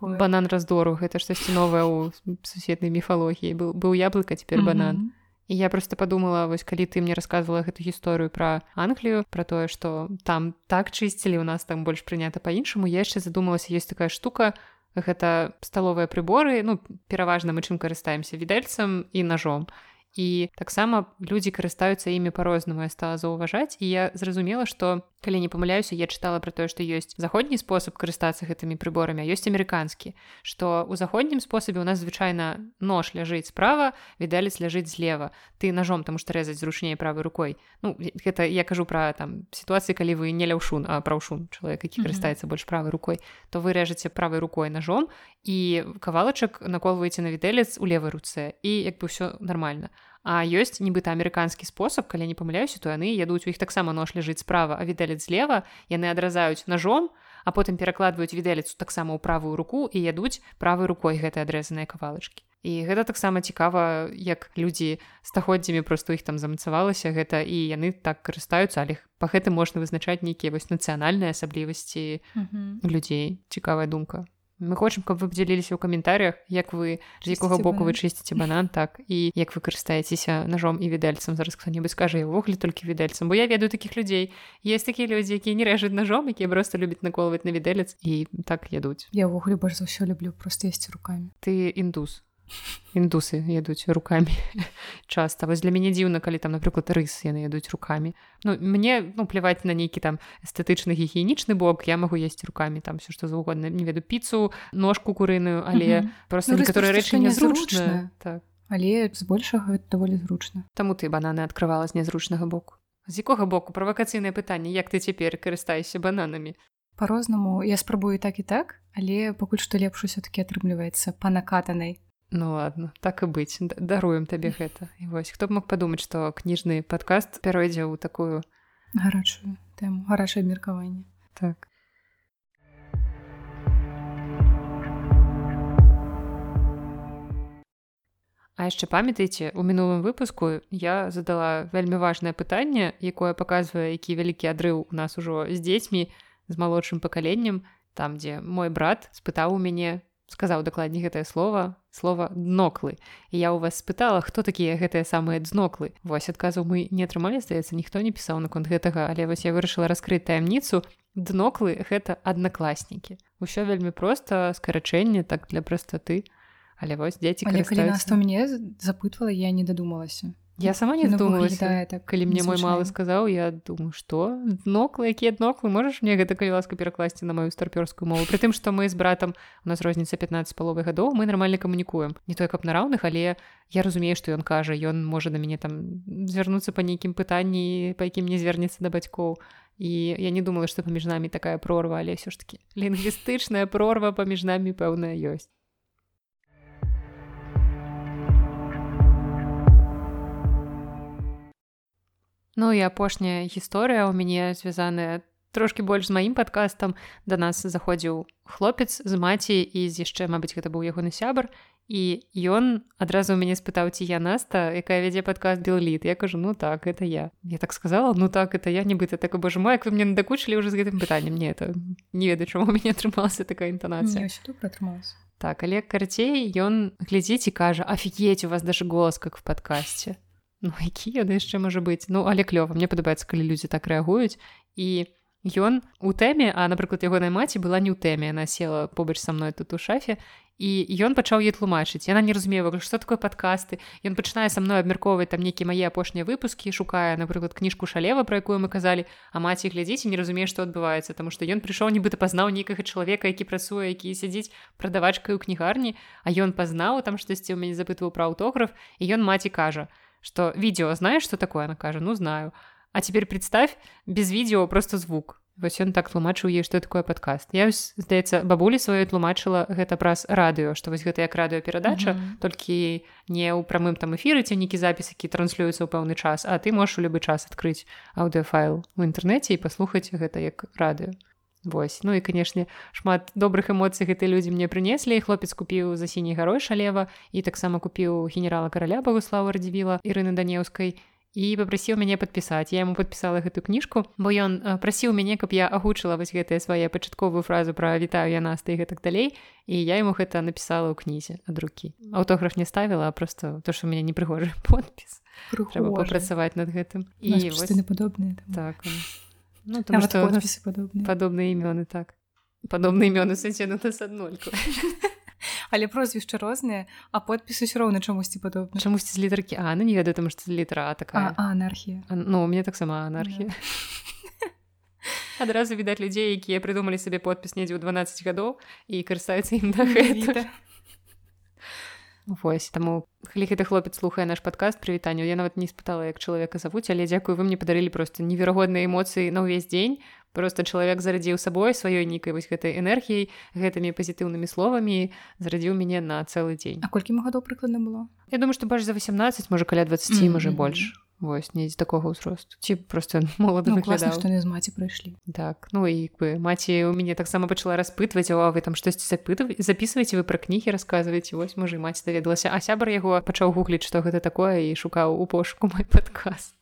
банан раздору. Гэта штосьці новае ў суседнай міфалогіі быў быў яблыка цяпер банан. І я просто подумала вось калі ты мне рассказывала гэту гісторыю пра Англію про тое што там так чысцілі у нас там больш прынята па-іншаму я яшчэ задумалася есть такая штука гэта сталовыя прыборы ну пераважна мы чым карыстаемся? Відэльцам і ножом і таксама людзі карыстаюцца імі па-рознаму я стала заўважаць і я зразумела што калі не памыляюся я чытала про тое што ёсць заходні спосаб карыстацца гэтымі прыборамі ёсць амерыканскі што у заходнім спосабе у нас звычайна нож ляжыць справа відалец ляжыць злева ты ножом там што рэзаць зручней правой рукой. Ну гэта я кажу пра там сітуацыі калі вы не ляўшун а праўшун чалавек які карыстаецца больш правой рукой то вы рэжаце правой рукой ножом і кавалачак наколваеце на відэлец у левой руцэ і як бы ўсё нормально. А ёсць нібыта амерыканскі спосаб, калі не памыляюся, то яны ядуць у іх таксама нож ляжыць справа, а відэлец злева яны адразаюць ножом, а потым перакладваюць відэлецу таксама ў правую руку і ядуць правай рукой гэтай адрэзаныя кавалачкі. І гэта таксама цікава, як людзі стагоддзямі проста іх там замацавалася гэта і яны так карыстаюцца, але па гэтым можна вызначаць нейкія вось нацыянальныя асаблівасці людзей. цікавая думка мы хочам каб вы подзяліліся ў каментарях як вы з якога боку вы чысціце банан так і як вы карыстаецеся ножом і відэльцам зараз хто-небудзь скажа увогуле толькі відэльцам бо я ведаю такіх людзей есть такія людзі якія не рэжуць ножом якія просто любяць наколваць на відэлец і так ядуць я ўвогуле больш за ўсё люблю просто есці руками. Ты індус індусы ядуць руками часта вось для мяне дзіўна калі там напрыклад рыс яны ядуць руками. Ну мне ну пляваць на нейкі там эстэтычны гігіенічны бок я магу есці руками там все што заўгодна не веду піцу ножку курыную але просто ну, некаторыя рэчы незручна так. Але збольшага даволі зручна Таму ты бананы адкрывала з нязручнага боку. З якога боку? Правакацыйнае пытанне як ты цяпер карыстаешся бананамі по-рознаму я спрабую так і так. Але пакуль што лепш усё-таки атрымліваецца па накатанай Ну ладно так і быць даруем табе гэта і вось хто б мог падумаць што кніжны падкаст пяройдзе ў такую гарачую тэму гарачае абмеркаванне так. А яшчэ памятаеце у мінулым выпуску я задала вельмі важнае пытанне якое паказвае які вялікі адрыў у нас ужо з дзецьмі з малодшым пакаленнем там дзе мой брат спытаў у мяне сказаў дакладней гэтае слово слова дноклы я у вас спытала хто такія гэтыя самыя дзноклы вось адказу мы не атрымалі здаецца ніхто не пісаў наконт гэтага але вось я вырашыла раскрыць таямніцу. Дноклы гэта аднакласнікі. Ўсё вельмі проста скарачэнне так для прастаты. Але вось дзеці нас то мне запытвала я не дадумалася Я сама не задумалася так калі мне мой малы сказаў я думаю што дноклы якія дноклы можаш мне гэта калі ласка перакласці на маю старпёрскую мову? Притым што мы з братам у нас розніца 15 паловы гадоў мы нармальна камунікуем не той каб на раўных але я разумею што ён кажа ён можа на мяне там звярнуцца па нейкім пытанні па якім не звернецца да бацькоў і я не думала што паміж намі такая прорва але ўсё ж таки лінгвістычная прорва паміж намі пэўная ёсць Ну і апошняя гісторыя ў мяне звязаная трошки больш з маім падкастам да нас заходзіў хлопец з маці і з яшчэ мабыць гэта быў ягоны сябар і ён адразу ў мяне спытаў ці я наста якая вядзе падкаст белліт я кажу ну так это я я так сказала ну так это я нібыта так боже мой як вы мне надакучылі уже з гэтым пытаннем мне это не ведаю чаму мяне атрымалася такая інтанацыя так але карцей ён глядзіць і кажа афігець у вас даже голос как в падкасці Ну які ён яшчэ можа быць ну але клёва мне падабаецца калі людзі так рэагуюць і ён у тэме а напрыклад ягонай маці была не ў тэме она села побач са мной тут у шафе і ён пачаў ей тлумачыць яна не разумела што такое падкасты ён пачынае са мной абмяркоўваць там нейкі мае апошнія выпускі шукае напрыклад кніжку шалева пра якую мы казалі а маці глядзіце не разумее што адбываецца таму што ён прыйшоў нібыта пазнаў нейкага чалавека які працуе які сядзіць прадавачкай у кнігарні а ён пазнаў там штосьці ў мяне запытваў пра аўтограф і ён маці кажа что видео знаешь что такое? Она кажа ну знаю а теперь представь без видео просто звук. Вось ён так тлумачыў ей что такое подкаст. Я здаецца бабулі сваёй тлумачыла гэта праз радыё что вось гэта як радыёперадача mm -hmm. толькі не ў прамым там эфіры ці нейкі запіс які транслюецца ў пэўны час а ты можаш у любы час адкрыць аўдыофайл у інтэрнэце і паслухаць гэта як радыё Вось. Ну і канешне шмат добрых эмоцый гэтыя людзі мне прынеслі. Хлопец купіў за сіняй гарой шалева і таксама купіў генерала караля багуслава радзівіла Ірыны данеўскай і попрасіў мяне падпісаць. Я ему подпісала гэту кніжку бо ён прасіў мяне каб я агучыла вось гэтыя свае пачатковую фразу пра вітаю я нас і гэтак далей. І я ему гэта напісала ў кнізе ад рукі. Аўтограф не ставіла просто то что мяне непрыгожы подпіс. Трэба папрацаваць над гэтым. І вось... падобныя так Ну, потому Нават что подписы подобные. Подобные имёны, так. Подобные имёны, сэнсе, ну, нас аднольку. Але прозвішча розныя, а подпісы ўсё роўна чамусьці падобна. Чамусьці з літаркі А, ну не ведаю, таму што літара А такая. А, анархія. А, ну, мне таксама анархія. Адразу відаць людзей, якія прыдумалі сабе подпіс недзе ў 12 гадоў і карыстаюцца ім да гэта. Вось таму калі гэты хлопец слухае наш падкаст прывітанню я нават не спытала як чалавека завуць але дзякую вы мне падарылі просто неверагодныя эмоцыі на ўвесь дзень. Просто чалавек зарадзіў сабой сваёй нейкай вось гэтай энергіяй гэтымі пазітыўнымі словамі зарадзіў мяне на цэлы дзень. А колькі гадоў прыкладна было? Я думаю што больш за 18 можа каля 20 mm -hmm. можа больш вось не з такога ўзросту. Ці просто молода ну, класна, што не з маці прыйшлі. Так ну і бы маці у мяне таксама пачала распытваць а вы там штосьці запытваць записываеце вы пра кнігі расказваеце? Вось можа маці даведалася. А сябар яго пачаў гугліць што гэта такое і шукаў у пошуку мой падкаст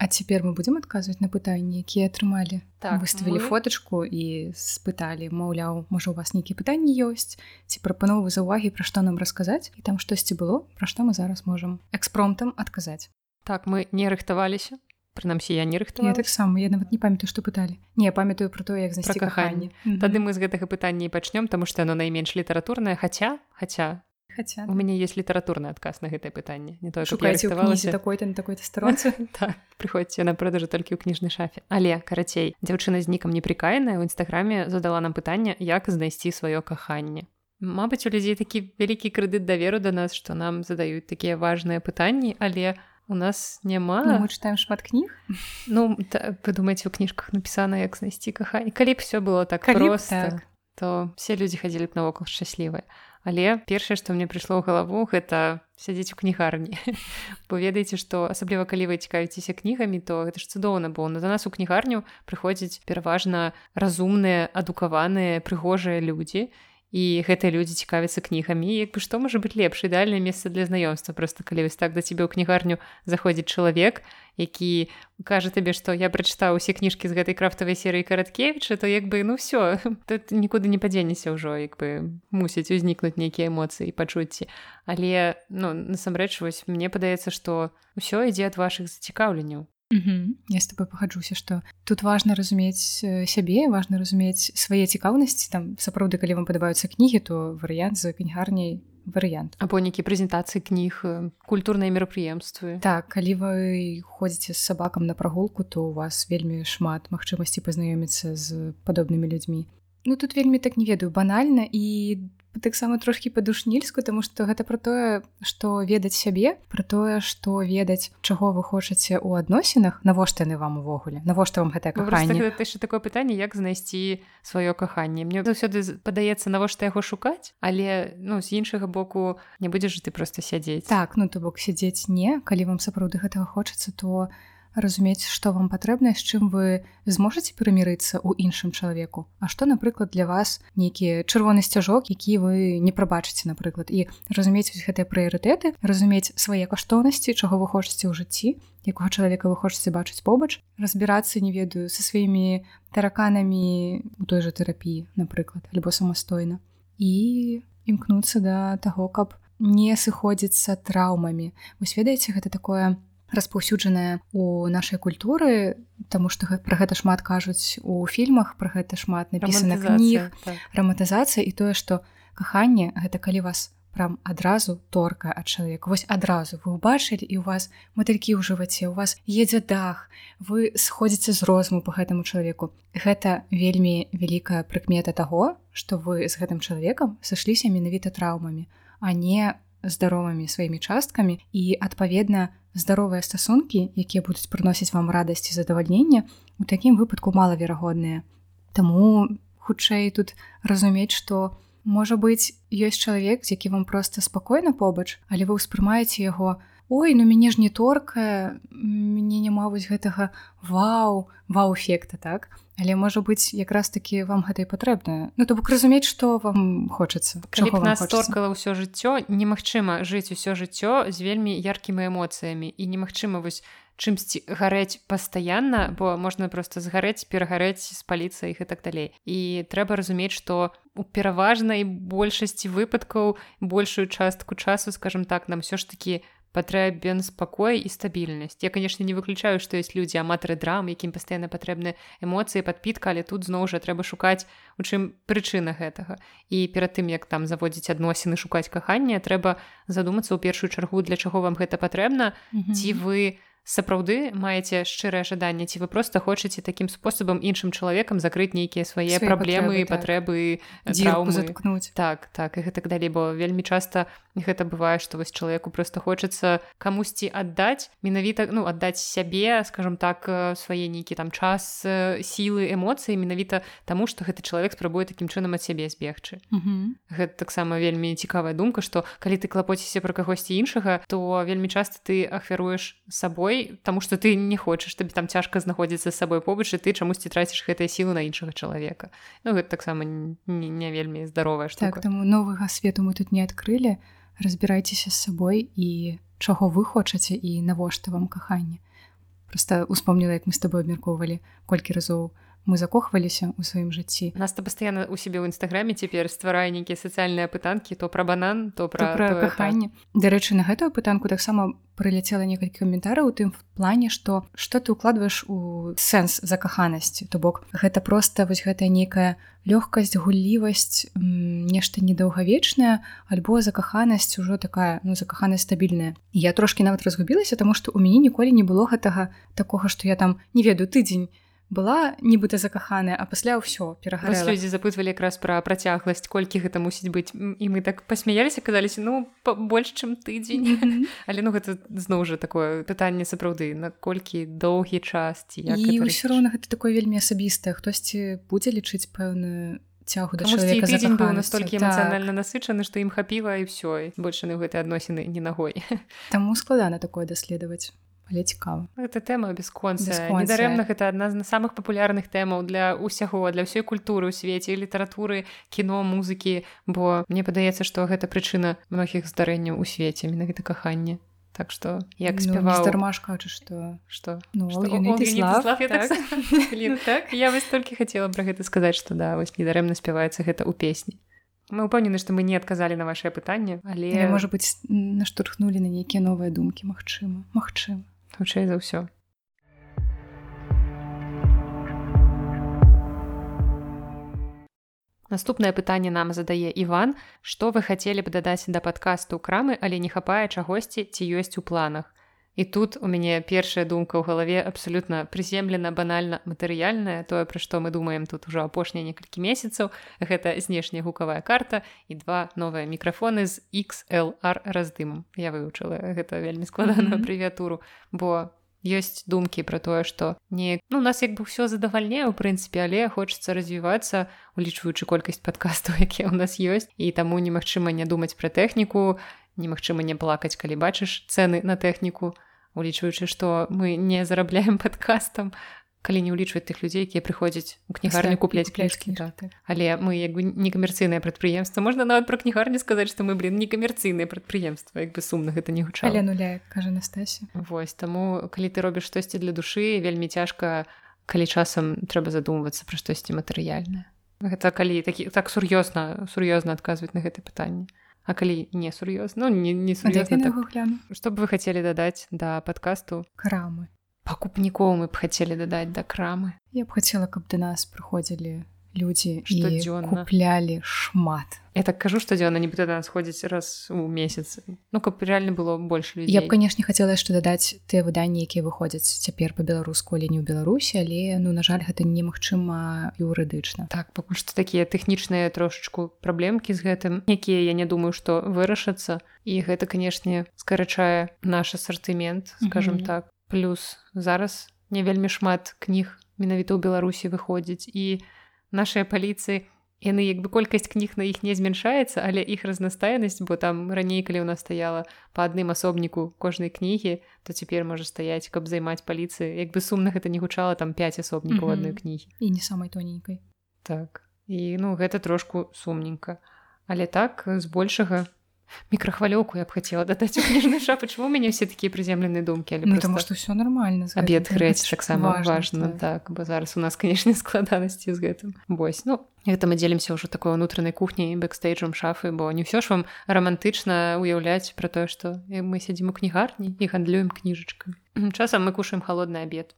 А цяпер мы будзем адказваць на пытанні якія атрымалі так, выставілі мы... фотачку і спыталі маўляў можа у вас нейкія пытанні ёсць ці прапановы за увагі пра што нам расказаць і там штосьці было пра што мы зараз можам экспромтам адказаць так мы не рыхтаваліся прынамсі я не рыхтую таксама я нават не памятаю што пыталі не памятаю про то як за каханне тады мы з гэтага пытання пачнём таму што яно найменш літаратурнае хаця хаця Хаця у мяне есть літаратурны адказ на гэтае пытанне не то шукайцеся такой-то на такой старонцы так, прыходзьце на продажу толькі ў кніжнай шафе. Але карацей дзяўчына з нікам непрікаеная ў нстаграме задала нам пытанне як знайсці сваё каханне Мабыць у людзей такі вялікі крэдыт даверу да нас што нам задаюць такія важныя пытанні але у нас няма ну, мы чытаем шмат кніг Ну та, вы думаеце у кніжках напісана як знайсці каханне калі б все было так калі просто. так. то все людзі хадзілі б навокал шчаслівыя Але першае, што мне прыйшло ў галаву, гэта сядзець у кнігарні. Бо ведаеце, што асабліва калі вы цікавіцеся кнігамі, то гэта ж цудоўна, бо на да нас у кнігарню прыходзяць пераважна разумныя, адукаваныя, прыгожыя людзі і гэтыя людзі цікавяцца кнігамі як бы што можа быць лепш ідэальнае месца для знаёмства просто калі вось так да цябе ў кнігарню заходзіць чалавек які кажа табе што я прачытаў усе кніжкі з гэтай крафтавай серыі караткевіча то як бы ну все тут нікуды не падзенеся ўжо як бы мусіць узнікнуць нейкія эмоцыі пачуцці. Але ну насамрэч вось мне падаецца што ўсё ідзе ад вашых зацікаўленняў Угу. Я з тобой пагаджуся, што тут важна разумець э, сябе, важна разумець свае цікаўнасці там сапраўды, калі вам падабаюцца кнігі, то варыянт з кнігарняй варыянт. Або нейкі прэзентацыі кніг, э, культурныя мерапрыемствы. Так, калі вы ходзіце з сабакам на прагулку, то у вас вельмі шмат магчымасці пазнаёміцца з падобнымі людзьмі. Ну тут вельмі так не ведаю банальна і таксама трошки па-душнільску тому что гэта про тое что ведаць сябе про тое что ведаць чаго вы хочаце у адносінах. Навошта яны вам увогуле? Навошта вам гэтае каханне? яшчэ такое пытанне як знайсці сваё каханне. Мне заўсёды падаецца навошта яго шукаць але ну з іншага боку не будзеш ты просто сядзець. Так ну то бок сядзець не. Калі вам сапраўды гэтага хочацца то то разумець што вам патрэбна з чым вы зможаце перамірыцца ў іншым чалавеку А што напрыклад для вас нейкія чырвоны сцяжок які вы не прабачыце напрыклад і разумець гэтыя прыярытэты разумець свае каштоўнасці чаго вы хочаце ў жыцці якога чалавека вы хочаце бачыць побач разбірацца не ведаю са сваімі тараканамі у той жа тэрапіі напрыклад альбо самастойна і імкнуцца да таго каб не сыходзіцца траўмамі вось ведаеце гэта такое распаўсюджаная у нашай культуры Таму што пра гэта шмат кажуць у фільмах пра гэта шмат напісана кніг. так. раматызацыя і тое што каханне гэта калі вас прям адразу торка ад чалавека. Вось адразу. Вы ўбачылі і у вас матылькі ў жываце у вас едзе дах вы сходзіце з розуму по гэтаму чалавеку. Гэта вельмі вялікая прыкмета таго што вы з гэтым чалавекам сышліся менавіта траўмамі а не здаровымі сваімі часткамі. І адпаведна здаровыя стасункі якія будуць прыносіць вам радасць і задавальнення у такім выпадку малаверагодныя. Таму хутчэй тут разумець што можа быць ёсць чалавек з які вам проста спакойна побач але вы ўспрымаеце яго ой ну мяне ж не торка мне няма вось гэтага вау вау-эфекта так але можа быць якраз таки вам гэта і патрэбна. Ну то бок разумець што вам хочацца нас торкала ўсё жыццё немагчыма жыць усё жыццё з вельмі яркімі эмоцыямі. І немагчыма вось чымсьці гарэць пастаянна бо можна просто згарэць перагарэць спаліцца іх і так далей. І трэба разумець што у пераважнай большасці выпадкаў большую частку часу скажем так нам все ж таки патрэбен спакой і стабільнасць я конечно не выключаю што есть людзі аматары драм якім пастаянна патрэбны эмоцыі падпітка але тут зноў жа трэба шукаць у чым прычына гэтага і перад тым як там заводзіць адносіны шукаць кахання трэба задумацца ў першую чаргу для чаго вам гэта патрэбна mm -hmm. ці вы не сапраўды маеце шчырае жаданне ці вы просто хочаце такім спосабам іншым чалавекам закрыць нейкія свае праблемы і патрэбы заткнуць. Так так і гэтак далей бо вельмі часта гэта бывае што вось чалавеку просто хочацца камусьці аддаць менавіта ну аддаць сябе скажем так свае нейкі там час сілы эмоцыі менавіта таму што гэты чалавек спрабуе такім чынам ад сябе збегчы. Гэта таксама вельмі цікавая думка што калі ты клапоціся пра кагосьці іншага то вельмі часта ты ахвяруеш сабой Таму што ты не хочаш табе там цяжка знаходзіцца з сабой побач і ты чамусьці траціш гэтыя сілы на іншага чалавека Ну гэта таксама не, не вельмі здаровая так, таму новага свету мы тут не адкрылі разбірайцеся з сабой і чаго вы хочаце і навошта вам каханне просто успомніла як мы з тобой абмяркоўвалі колькі разоў мы закохваліся ў сваім жыцці нас то пастаянна у сябе ў нстаграме цяпер стварае нейкія сацыяльныя пытанкі то пра банан то пра, пра каханне дарэчы на гэтую пытанку таксама прыляцела некалькі каментараў у тым плане што што ты укладваеш у сэнс закаханасці то бок гэта просто вось гэтая нейкая лёгкасць гуллівасць нешта недаўгавечная альбо закаханасць ужо такая ну закаханасць стабільная. Я трошки нават разгубілася таму што у мяне ніколі не было гэтага такога што я там не ведаю тыдзень была нібыта закаханая а пасля ўсё перагарала людзі запытвалі якраз пра працягласць колькі гэта мусіць быць. І мы так пасмяяліся казаліся ну больш чым тыдзень mm -hmm. але ну гэта зноў жа такое пытанне сапраўды наколькі доўгі час ці ўсё роўна гэта такое вельмі асабістае. Хтосьці будзе лічыць пэўную цягу да тыдзень быў настолькі так. эмацыянальна насычаны што ім хапіла і ўсё больш яны гэтай адносіны не нагой. Таму складана такое даследаваць але цікава. Гэта тэма бесконца недарэмна гэта адна з самых папулярных тэмаў для ўсяго для ўсёй культуры ў свеце літаратуры кіно музыкі. Бо мне падаецца што гэта прычына многіх здарэнняў у свеце менавіта каханне. Так што як спявармаш ну, кажа што што? Ну, так я вось толькі хацела пра гэта сказаць што да вось недарэмна спяваецца гэта ў песні. Мы ўпэўнены што мы не адказалі на вашее пытанне але можа быць наштурхнулі на нейкія новыя думкі Мачыма Мачыма хутчэй за ўсё. Наступнае пытанне нам задае Іван, што вы хацелі б дадаць да падкасту крамы, але не хапае чагосьці ці ёсць у планах. І тут у мяне першая думка ў галаве абсалютна прыземлена банальна матэрыяльная тое пра што мы думаем тут ужо апошнія некалькі месяцаў гэта знешняя гукавая карта і два новыя мікрафоны з XLR раздымам я вывучыла гэта вельмі складаную аббрэвіатуру бо ёсць думкі пра тое што не ну нас як бы ўсё задавальняе у прынцыпе але хочацца развівацца улічваючы колькасць падкастаў якія ў нас ёсць і таму немагчыма не думаць пра тэхніку немагчыма не плакаць калі бачыш цэны на тэхніку улічваючы што мы не зарабляем падкастам калі не ўлічваць тых людзей якія прыходзяць у кнігарню купляць кляшкі так. але мы як бы некамерцыйнае прадпрыемства. Можна нават пра кнігарню сказаць што мы блин некамерцыйнае прадпрыемства як бы сумна гэта не гучала. Нуля кажа Настасі Вось таму калі ты робіш штосьці для душы вельмі цяжка калі часам трэба задумвацца пра штосьці матэрыяльнае. Гэта калі такі так сур'ёзна сур'ёзна адказваць на гэта пытанне А калі не сур'ёзна ну, не, не сур'ёзна так. што б вы хацелі дадаць да падкасту крамы. Пакупнікоў мы б хацелі дадаць да крамы. Я б хацела каб да нас прыходзілі людзі штодзённа куплялі шмат. Я так кажу штодзённа нібыта да нас ходзіць раз у месяц. Ну каб реально было больш людзей. Я б канешне хацела яшчэ дадаць тыя выданні якія выходзяць цяпер па-беларуску але не ў беларусі але ну на жаль гэта немагчыма юрыдычна. Так пакуль што такія тэхнічныя трошачку праблемкі з гэтым якія я не думаю што вырашацца. І гэта канешне скарачае наш асартымент скажем mm -hmm. так. Плюс зараз не вельмі шмат кніг менавіта ў беларусі выходзіць. І у нашыя паліцыі яны як бы колькасць кніг на іх не змяншаецца але іх разнастайнасць бо там раней калі ў нас стаяла па адным асобніку кожнай кнігі то цяпер можа стаяць каб займаць паліцыі як бы сумна гэта не гучала там 5 асобнікаў mm -hmm. адной кнігі і не самай тоненькай так. І ну гэта трошку сумненька. Але так збольшага мікрахвалёўку я б хацела дадаць кніжны ша почему у мяне все такія прыземленыя думкі але ну, просто все нормально абед грэць таксама важно так. так бо зараз у нас канешне складанасці з гэтым. Вось ну гэта мы дзелімся ўжо такой унутранай кухняй бэкстейджам шафы бо не ўсё ж вам романтычна уяўляць про тое што мы сядзім у кнігарні і гандлюем кніжачкамі часам мы кушаем холодны абед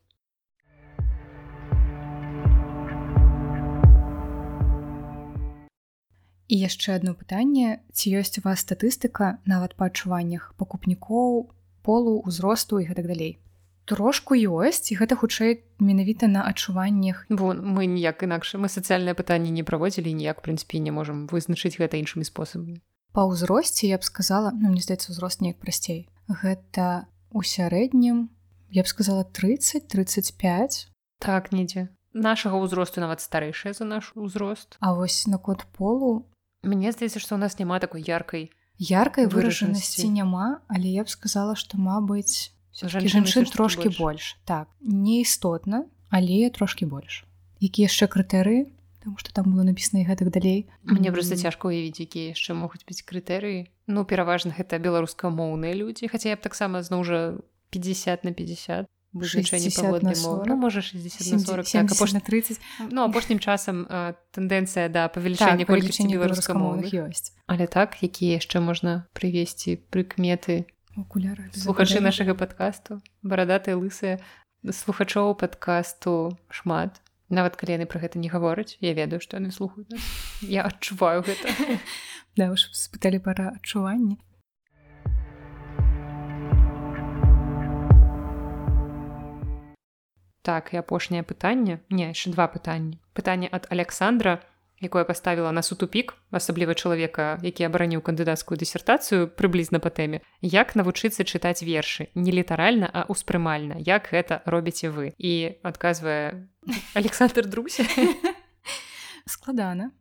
І яшчэ одно пытанне ці ёсць у вас статыстыка нават па адчуваннях пакупнікоў полу узросту і гэтак далей? Трошку ёсць і гэта хутчэй менавіта на адчуваннях. Бо мы ніяк інакш мы сацыяльнае пытанне не праводзілі ніяк прынцыпе не можам вызначыць гэта іншымі спосабамі. Па ўзросце я б сказала ну, мне здаецца узрост неяк прасцей. Гэта у сярэднім я б сказала 30 35 так недзе. Нашага ўзросту нават старэйшая за наш узрост. А вось наконт полу Мне здаецца, што ў нас няма такой яркай яркай выражанасці няма, але я б сказала, што мабыць жанчын трошки больш. больш так не істотна, але трошки больш. Які яшчэ крытэрыі Таму што там было напісана і гэтак далей. Мне проста цяжка ўявіць, якія яшчэ могуць быць крытэрыі. Ну пераважна гэта беларускамоўныя людзі, хаця я б таксама зноў жа 50 на 50 вызначэнне паводле мовы ну, можа 60 на 40 70, так, апош... 30 ну апошнім часам тэндэнцыя да павелічэння так, колькасці беларускамоўных ёсць але так якія яшчэ можна прывесці прыкметы окуляры слухачы нашага падкасту барадатыя лысыя слухачоў падкасту шмат. Нават калі яны пра гэта не гавораць я ведаю што яны слухаюць я адчуваю гэта. Да уж спыталі пара адчуванні так і апошняе пытанне не яшчэ два пытанні пытанне ад александра якое паставіла нас у тупік асабліва чалавека які абараніў кандыдацкую дысертацыю прыблізна па тэме як навучыцца чытаць вершы не літаральна а ўспрымальна як гэта робіце вы? І адказвае александр друся. Складана.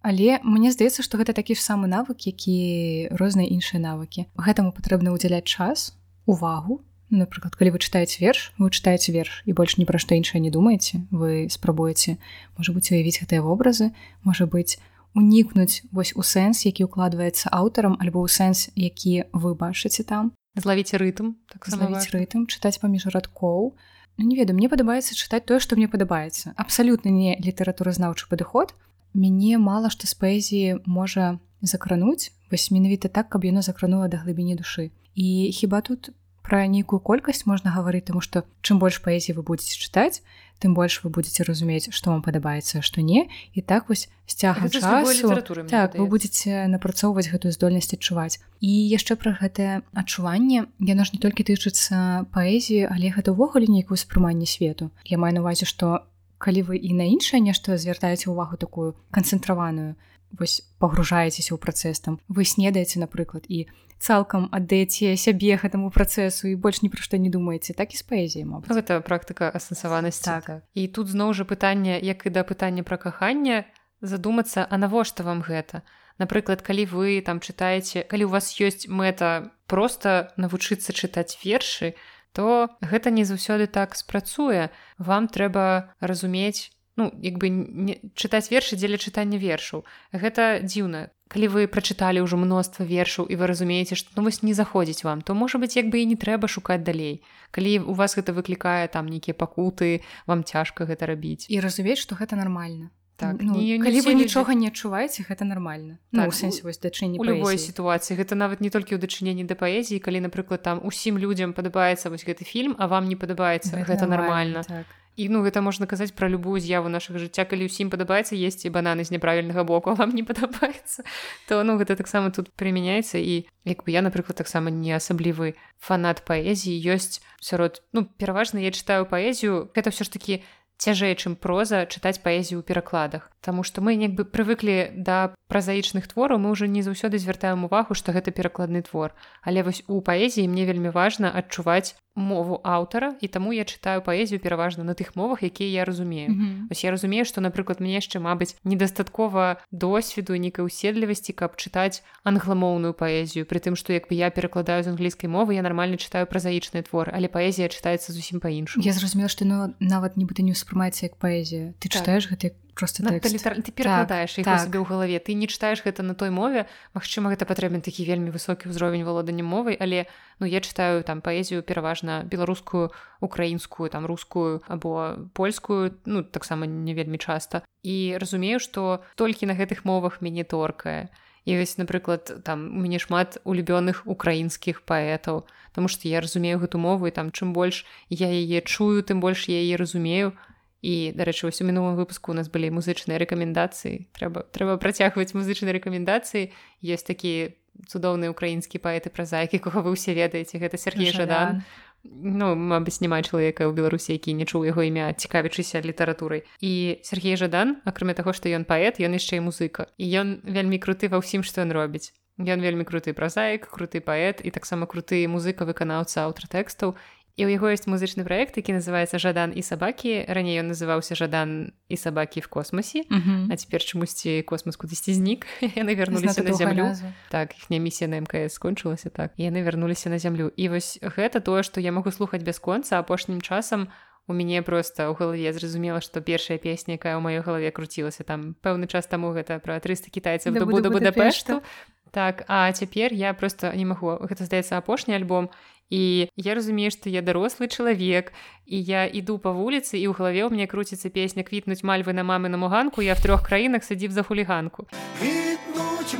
Але мне здаецца што гэта такі ж самы навык які розныя іншыя навыкі. Гэтаму патрэбна ўдзяляць час увагу напрыклад калі вы чытаеце верш вы чытаеце верш і больш ні пра што іншае не думаеце вы спрабуеце можа быць уявіць гэтыя вобразы можа быць унікнуць вось у сэнс які ўкладваецца аўтарам альбо ў сэнс які вы бачыце там. Злавіце рытм так злавіць рытм чытаць паміж радкоў ну, не ведаю мне падабаецца чытаць тое што мне падабаецца абсалютна не літаратуразнаўчы падыход мяне мала што з паэзіі можа закрануць вось менавіта так каб яно закранула да глыбіні душы і хіба тут пра нейкую колькасць можна гаварыць тому што чым больш паэзіі вы будетеце чытаць тым больш вы будете разумець што вам падабаецца што не. І так вось з цягам часу так вы будете напрацоўваць гэтую здольнасць адчуваць і яшчэ пра гэтае адчуванне яно ж не толькі тычыцца паэзіі але гэта ўвогуле нейкае ўспрыманне свету я маю на увазе што калі вы і на іншае нешта звяртаеце ўвагу такую канцэнтраваную вось пагружаецеся ў працэс там вы снедаеце напрыклад і цалкам аддаеце сябе гэтаму працэсу і больш ні пра што не думаеце. Так і з паэзіяй гэта практыка асэнсаванасць так. так і тут зноў жа пытанне як і да пытання пра каханне задумацца а навошта вам гэта? Напрыклад калі вы там чытаеце калі у вас ёсць мэта просто навучыцца чытаць вершы то гэта не заўсёды так спрацуе. Вам трэба разумець ну як бы не чытаць вершы дзеля чытання вершаў. Гэта дзіўна. Калі вы прачыталі ўжо мноства вершаў і вы разумееце што ну вось не заходзіць вам то можа быть як бы і не трэба шукаць далей. Калі у вас гэта выклікае там нейкія пакуты вам цяжка гэта рабіць. І разумець што гэта нармальна. Так ну, не, не калі вы нічога не адчуваеце гэта нармальна. Ну, так, ну, сэнсе вось дачынні у любой сітуацыі. Гэта нават не толькі ў дачыненні да паэзіі калі напрыклад там усім людзям падабаецца вось гэты фільм а вам не падабаецца гэта, гэта нармальна так і ну гэта можна казаць пра любую з'яву нашага жыцця калі ўсім падабаецца есці бананы з няправільнага боку вам не падабаецца то ну гэта таксама тут прымяняецца і як бы я напрыклад таксама не асаблівы фанат паэзіі ёсць сярод ну пераважна я чытаю паэзію гэта ўсё ж такі цяжэй чым проза чытаць паэзію ў перакладах Таму што мы як бы прывыклі да празаічных твораў мы ўжо не заўсёды звяртаем увагу што гэта перакладны твор. Але вось у паэзіі мне вельмі важна адчуваць мову аўтара і таму я чытаю паэзію пераважна на тых мовах якія я разумею mm -hmm. ось я разумею што напрыклад мне яшчэ мабыць недастаткова досведу нейкай уседлівасці каб чытаць англамоўную паэзію при тым што як бы я перакладаю з англійскай мовы я нармальна чытаю празаічны твор але паэзія чытаецца зусім па-іншаму я зразумела што ну нават нібыта не ўспрымаецца як паэзія ты так. чытаеш гэты просто ну, літар... ты перакладаеш так, так. сабе ў галаве ты не чытаеш гэта на той мове. Мачыма гэта патрэбен такі вельмі высокі ўзровень валодання мовай але ну я чытаю там паэзію пераважна беларускую украінскую там рускую або польскую ну таксама не вельмі часта і разумею што толькі на гэтых мовах мяне торкае і вось напрыклад там у мяне шмат улюбёных украінскіх паэтаў Таму што я разумею гэту мову і там чым больш я яе чую тым больш я яе разумею і дарэчы вось у мінулым выпуску у нас былі музычныя рэкамендацыі. Трэба трэба працягваць музычныя рэкамендацыі. Ёсць такі цудоўны украінскі паэты пра зайкі кого вы ўсе ведаеце. Гэта Сергей жадан. Ну мабыць няма чалавека ў беларусі які не чуў яго імя цікавячыся літаратурай. І Сергей жадан акрамя таго што ён паэт ён яшчэ і музыка. І ён вельмі круты ва ўсім што ён робіць. Ён вельмі круты празаік круты паэт і таксама круты музыка выканаўца аўтра тэкстаў і ў яго ёсць музычны праект які называется жадан і сабакі раней ён называўся жадан і сабакі в космосе mm -hmm. а цяпер чамусьці космос кудысьці знік яны вярнуліся на зямлю разу. так іхня місія на мкс скончылася так. Яны вярнуліся на зямлю і вось гэта тое што я магу слухаць бясконца апошнім часам у мяне просто ў галаве зразумела што першая песня якая ў маёй галаве круцілася там пэўны час таму гэта пра 300 кітайцаў да буду будапешту так а цяпер я просто не магу гэта здаецца апошні альбом і я разумею што я дарослы чалавек і я іду па вуліцы і ў галаве мне круціцца песня квітнуць мальвы на мамы на муганку я в трох краінах садзіў за хуліганку.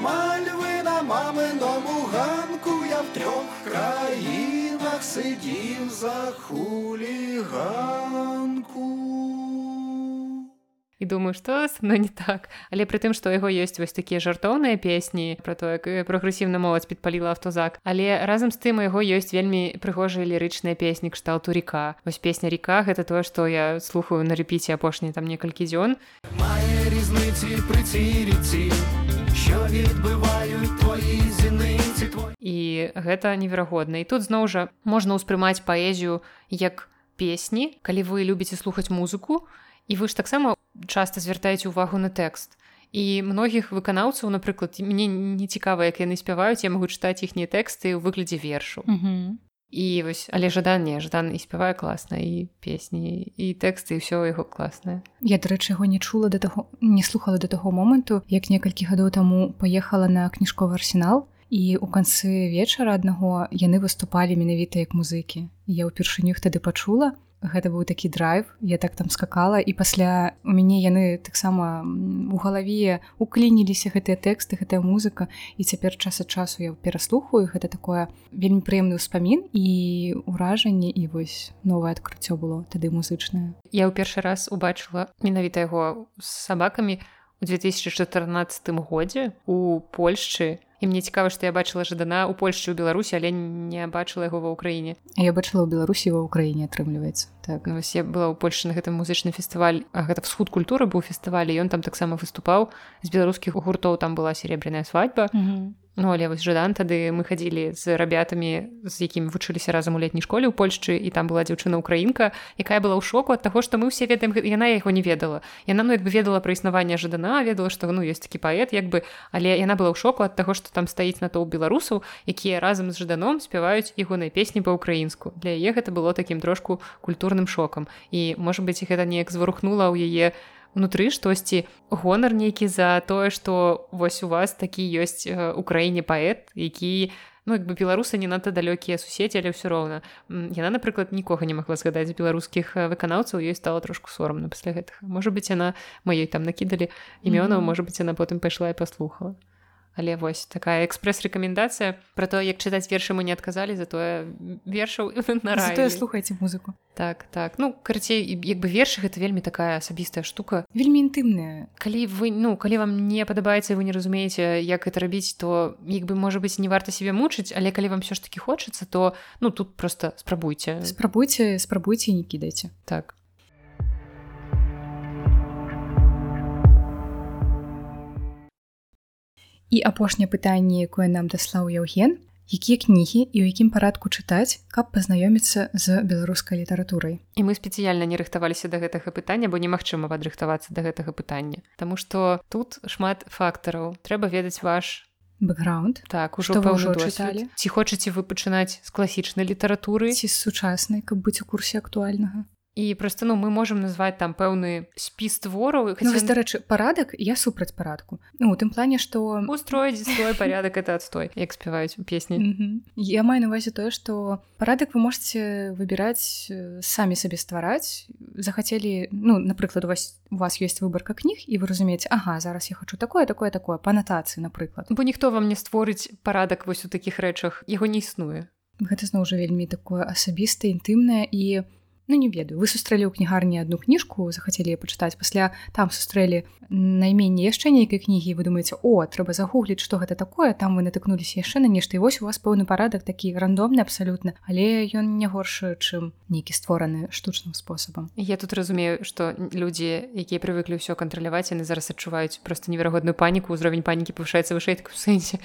Мальвы на мамы на муганку я в трох краінах сидів за хуліганку і думаю што но не так? Але пры тым што яго ёсць вось такія жартоўныя песні про то як прагрэсіўна моладзь підпаліла автозак але разам з тым у яго ёсць вельмі прыгожыя лірычныя песні кшталту река вось песня река гэта тое што я слухаю на рэпіце апошні там некалькі дзён. Мае різніцы пры ціріці що відбываюць твои зіныці твой і гэта неверагодна. І тут зноў жа можна ўспрымаць паэзію як песні. Калі вы любіце слухаць музыку і вы ж таксама часта звяртаеце ўвагу на тэкст. І многіх выканаўцаў напрыклад мне не цікава як яны спяваюць я магу чытаць іхнія тэксты ў выглядзе вершу. Mm -hmm. і вось але жаданне жадан і спявае класна і песні і тэксты і ўсё яго класнае. Я дарэчы яго не чула да таго не слухала да таго моманту як некалькі гадоў таму паехала на кніжковы арсенал і у канцы вечара аднаго яны выступалі менавіта як музыкі. Я ўпершыню тады пачула гэта быў такі драйв я так там скакала і пасля у мяне яны таксама у галаве уклініліся гэтыя тэксты гэтая музыка і цяпер час ад часу я пераслухаю гэта такое вельмі прыемны ўспамін і ўражанне і вось новае адкрыццё было тады музычнае. Я ў першы раз убачыла менавіта яго з сабакамі. у 2014 годзе у Польшчы і мне цікава што я бачыла жадана у польльшчы ў беларусі але не бачыла яго ва ўкраіне. Я бачыла ў беларусі ва ўкраіне атрымліваецца. Так. Ну, вось я была ў польльшы на гэтым музычны фестываль а гэта всход культуры быў фестываль ён там таксама выступаў. З беларускіх гуртоў там была серебряная свадьба. Mm -hmm. Ну але вось жадан тады мы хадзілі з рабятамі з якімі вучыліся разам у летняй школе ў Польшчы і там была дзяўчына украінка якая была ў шоку ад таго што мы ўсе ведаем яна яго не ведала. Яна ну як бы ведала пра існаванне жадана ведала што ну ёсць такі паэт як бы але яна была ў шоку ад таго што там стаіць на тоў беларусаў якія разам з жаданом спяваюць ягоныя песні па-украінску для яе гэта было такім трошку культурным шокам. І можа быць гэта неяк зварухнула ў яе у унутры штосьці гонар нейкі за тое што вось у вас такі ёсць у краіне паэт які ну як бы беларусы не надта далёкія суседзі але ўсё роўна. Яна напрыклад нікога не магла згадаць беларускіх выканаўцаў ёй стала трошку сорамна пасля гэтага. Можа быць яна маёй там накідалі імёнаў mm -hmm. можа быць яна потым пайшла і паслухала але вось такая экспрэс-рэкамендацыя про то як чытаць вершы мы не адказалі затое вершаў слухайте музыку. Так так. Ну карацей як бы вершы гэта вельмі такая асабістая штука. Вельмі інтымная. Калі вы ну калі вам не падабаецца вы не разумееце як это рабіць то як бы можа быць не варта себе мучыць але калі вам все ж таки хочацца то ну тут просто спрабуйце. Спрабуйце спрабуйце не кідайце. Так І апошняе пытанне, якое нам даслаў Яўген, якія кнігі і ў якім парадку чытаць, каб пазнаёміцца з беларускай літаратурай. І мы спецыяльна не рыхтаваліся да гэтага пытання, бо немагчыма падрыхтавацца да гэтага пытання. Таму што тут шмат фактараў трэба ведаць ваш бэкграунд так ужо ўжо чыталі ці хочаце вы пачынаць з класічнай літаратуры ці з сучаснай каб быць у курсе актуальнага і просто ну мы можемм назваць там пэўны спіс твораў ну, дарэчы парадак я супраць парадку ну у тым плане што устроіць свой порядок это адстой як спяваюць у песні mm -hmm. я маю навазе тое што парадак вы можете выбіраць самі сабе ствараць захацелі ну напрыклад у вас у вас ёсць выбарка кніг і вы разумееце Ага зараз я хочу такое такое такое па анатацыі напрыклад. Бо ніхто вам не створыць парадак вось у такіх рэчах. Яго не існуе. Гэта зноў жа вельмі такое асабістае інтымнае і у ну не ведаю. Вы сустрэлі ў кнігарні одну кніжку захацелі пачытаць. Пасля там сустрэлі найменне яшчэ нейкай кнігі вы думаеце о трэба загугліць что гэта такое там вы натыкнуліся яшчэ на нешта і вось у вас пэўны парадак такі рандомны абсалютна. Але ён не горшы чым нейкі створаны штучным спосабам. Я тут разумею что людзі якія прывыклі ўсё кантраляваць яны зараз адчуваюць просто неверагодную паніку ўзровень панікі павышаецца вышэй так у сэнсе.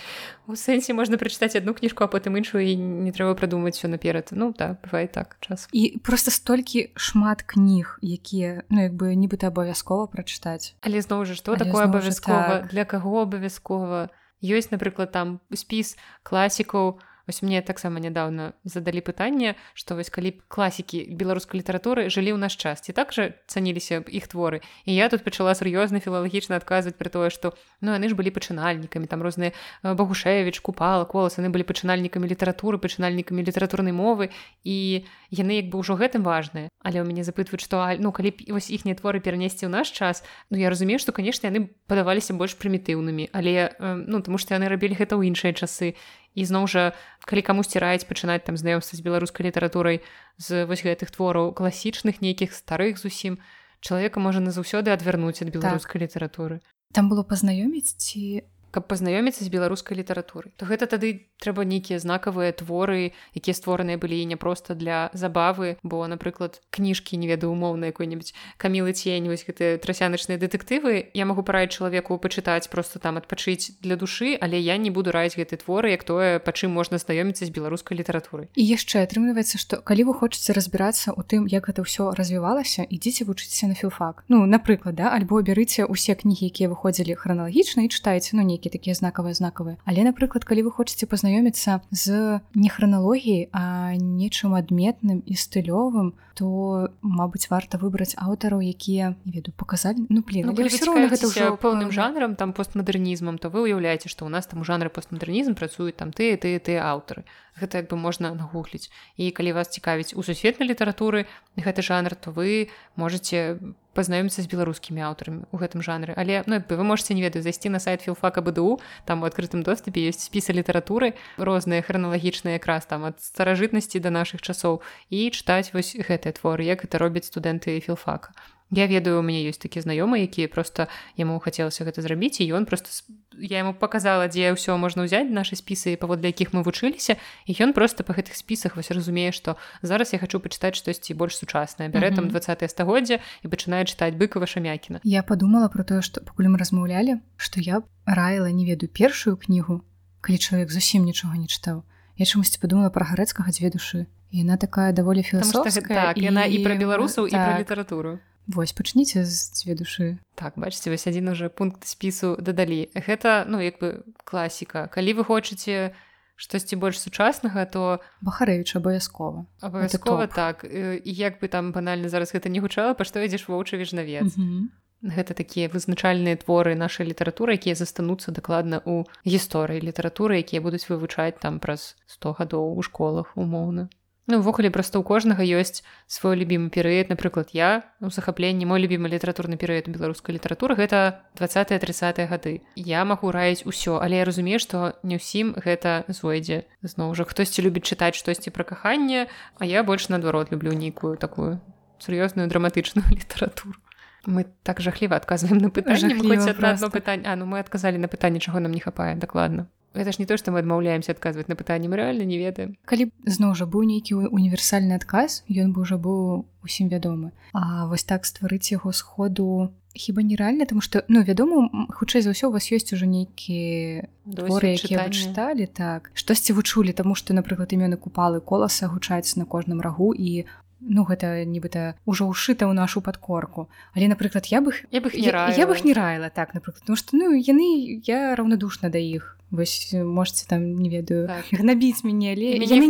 У сэнсе можна прачытаць одну кніжку а потым іншую і не трэба прыдумаць все наперад. Ну да бывает так час. І просто сто столькі шмат кніг якія ну як бы нібыта абавязкова прачытаць. Але зноў жа што такое абавязкова? так. для каго абавязкова? Ёсць напрыклад там спіс класікаў Вось мне таксама нядаўна задалі пытанне што вось калі класікі беларускай літаратуры жылі ў наш час ці так жа цаніліся б іх творы. І я тут пачала сур'ёзна філалагічна адказваць пра тое што ну яны ж былі пачынальнікамі там розныя багушевич купала колас яны былі пачынальнікамі літаратуры пачынальнікамі літаратурнай мовы. І яны як бы ўжо гэтым важныя але ў мяне запытваюць што ну калі б вось іхнія творы перанесці ў наш час Ну я разумею што канешне яны падаваліся больш прымітыўнымі але ну тому што яны рабілі гэта ў іншыя часы і зноў жа калі камусьці раіць пачынаць там знаёмства з беларускай літаратурай з вось гэтых твораў класічных нейкіх старых зусім чалавека можа назаўсёды адвярнуць ад беларускай так. літаратуры там было пазнаёміць ці каб пазнаёміцца з беларускай літаратурай то гэта тады трэба нейкія знакавыя творы якія створаныя былі не проста для забавы бо напрыклад кніжкі не ведаю умоўна якой-нибудь камілы цень вось гэтыя трасяначныя дэтэктывы. Я магу параіць чалавеку пачытаць просто там адпачыць для душы але я не буду раіць гэты творы як тое па чым можна знаёміцца з беларускай літаратурай. І яшчэ атрымліваецца што калі вы хочаце разбірацца у тым як гэта ўсё развівалася ідзіце вучыцеся на філфак. Ну напрыклад да альбо бярыце усе кнігі якія выходзілі храналагічна і чытаеце ну нейкі нейкі такія знакавыя знакавыя але напрыклад калі вы хочаце пазнаёміцца з не храналогіяй а нечым адметным і стылёвым то Мабыць варта выбраць аўтараў якія веду показалі ну, блин, ну, гэта ўжо поўным жанрам там постмадэрнізмам то вы уяўляеце што ў нас там у жанры постмадэрнізм працуюць там ты ты ты аўтары гэта як бы можна нагугліць. І калі вас цікавіць у сусветнай літаратуры гэты жанр то вы можете пазнаёміцца з беларускімі аўтарамі у гэтым жанры. Але ну вы можете не ведаю зайсці на сайт філфака бДУ там у адкрытым доступе ёсць спісы літаратуры розныя храналагічныя якраз там ад старажытнасці да нашых часоў і чытаць вось гэтыя творы як это робяць студэнты філфака Я ведаю у мяне ёсць такі знаёмы які просто яму хацелася гэта зрабіць і ён просто я ему показала дзе ўсё можна ўзяць наши спісы паводле якіх мы вучыліся і ён просто по гэтых спісах вось разумее што зараз я хочу пачытаць штосьці больш сучаснае бярэ там 20 стагоддзя і пачынае чытаць быкава шамякіна Я подумала про тое што пакуль мы размаўлялі што я раіла не ведаю першую кнігу калі чалавек зусім нічога не чытаў я чамусьці подумала про гарэцкага дзве душы яна такая даволі філасофская так, яна і, і пра беларусаў так. і пра літаратуру Вось пачніце з дзве душы. Так бачыце вось адзін уже пункт спісу дадалі. Гэта ну як бы класіка. Калі вы хочаце штосьці больш сучаснага, то Бахарэвіч абавязкова. Абавязкова так і як бы там банальна зараз гэта не гучала, па што ідзеш воўчы вежнавец. Mm -hmm. Гэта такія вызначальныя творы нашай літаратуры, якія застануцца дакладна ў гісторыі літаратуры, якія будуць вывучаць там праз 100 гадоў у школах умоўна. Ну, увогуле проста ў кожнага ёсць свой любімы перыяд. Напрыклад я у захапленні мой любімы літаратурны перыяд беларускай літаратуры гэта 20 30 гады. Я магу раіць усё але я разумею што не ўсім гэта зойдзе. Зноў жа хтосьці любіць чытаць штосьці пра каханне а я больш наадварот люблю нейкую такую сур'ёзную драматычную літаратуру мы так жахліва адказваем на пытанне пытанне А ну мы адказалі на пытанне чаго нам не хапае дакладна Гэта ж не то што мы адмаўляемся адказваць на пытанне мы рэальна не ведаем. Калі зноў жа быў нейкі універсальны адказ ён бы ўжо быў усім вядомы. А вось так стварыць яго сходу хіба нереальна тому что ну вядома хутчэй за ўсё у вас ёсць уже нейкі творы якія чыталі так. Штосьці вы чулі таму што напрыклад імёны купалы коласа гучаць на кожным рагу і ну гэта нібыта ўжо ўшыта ў нашу падкорку але напрыклад я бы я бы я, я бы не раіла так напрыклад ну што ну яны я раўнадушна да іх вось можете там не ведаю так. гнабіць мяне але я не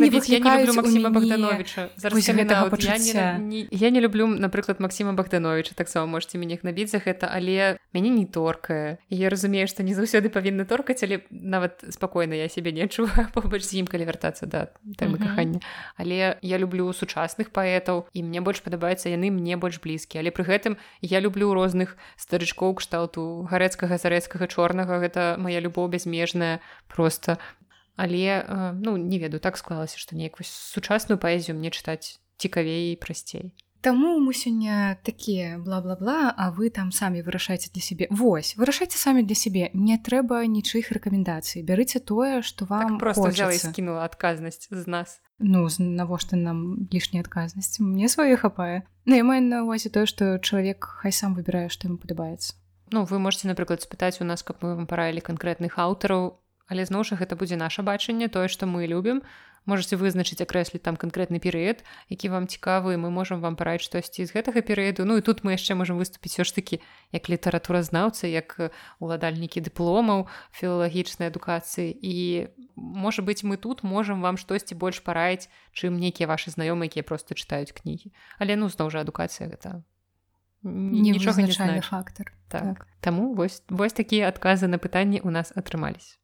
Масіма богдановича. Я, не, я не люблю напрыклад Масіма богдановича таксама можете мяне гнабіць за гэта але мяне не торкае я разумею што не заўсёды павінны торкаць але нават спакойна я себе не адчуваю побач з ім калі вяртацца да тэмы кахання але я люблю сучасных паэтаў і мне больш падабаецца яны мне больш блізкія але пры гэтым я люблю розных старычкоў кшталту. Гарэцкага зарэцкага чорнага гэта моя любоў бязмежная рознае просто але э, ну не ведаю так склалася што неяк вось сучасную паэзію мне чытаць цікавей і прасцей. Таму мы сёння такія бла-бла-бла а вы там самі вырашайце для сябе. Вось вырашайце самі для сябе. Не трэба нічых рэкамендацый. Бярыце тое што вам так просто взяла і скінула адказнасць з нас. Ну навошта нам лішняя адказнасць? Мне свае хапае. Ну я маю на увазе тое што чалавек хай сам выбірае што ему падабаецца Ну вы можете напрыклад спытаць у нас каб мы вам параілі канкрэтных аўтараў але зноў жа гэта будзе наше бачанне тое што мы любім. Можете вызначыць акрэсліць там канкрэтны перыяд які вам цікавы мы можам вам параіць штосьці з гэтага перыяду. Ну і тут мы яшчэ можам выступіць все ж таки як літаратуразнаўца як уладальнікі дыпломаў філалагічнай адукацыі. І можа быть мы тут можам вам штосьці больш параіць чым нейкія ваши знаёмыя якія просто чытаюць кнігі. Але ну зноў жа адукацыя гэта нічога не фактор. Так. так. Таму вось вось такія адказы на пытанні у нас атрымались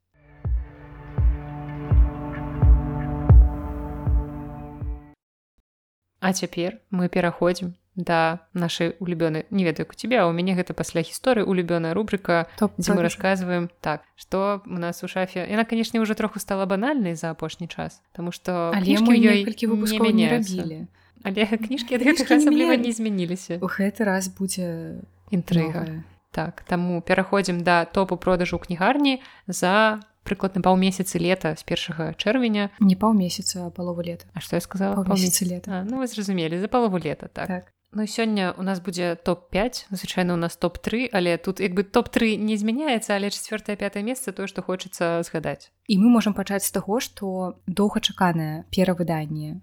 А цяпер мы пераходзім да нашай улюбёнай не ведаю у тебе а у мяне гэта пасля гісторыі улюбёная рубрика топ дзе мы рассказываем так что у нас у шафе? Яна канешне уже троху стала банальнай за апошні час тому что але мы некалькі выпускаў не рабілі але кніжкі асабліва не змяніліся у гэты раз будзе інтрыга так таму пераходзім да топу продажу кнігарні за прыкладна паўмесяцы лета з першага чэрвеня не паўмесяца палову лета. А што я сказала? Месяцы лета. Ну вы зразумелі за палову лета так, так. Ну сёння у нас будзе топ-5 звычайна у нас топ-3 але тут як бы топ-3 не змяняецца але чавёртае пятое месца тое што хочацца згадаць і мы можемм пачаць з таго што доўгачаканае перавыданне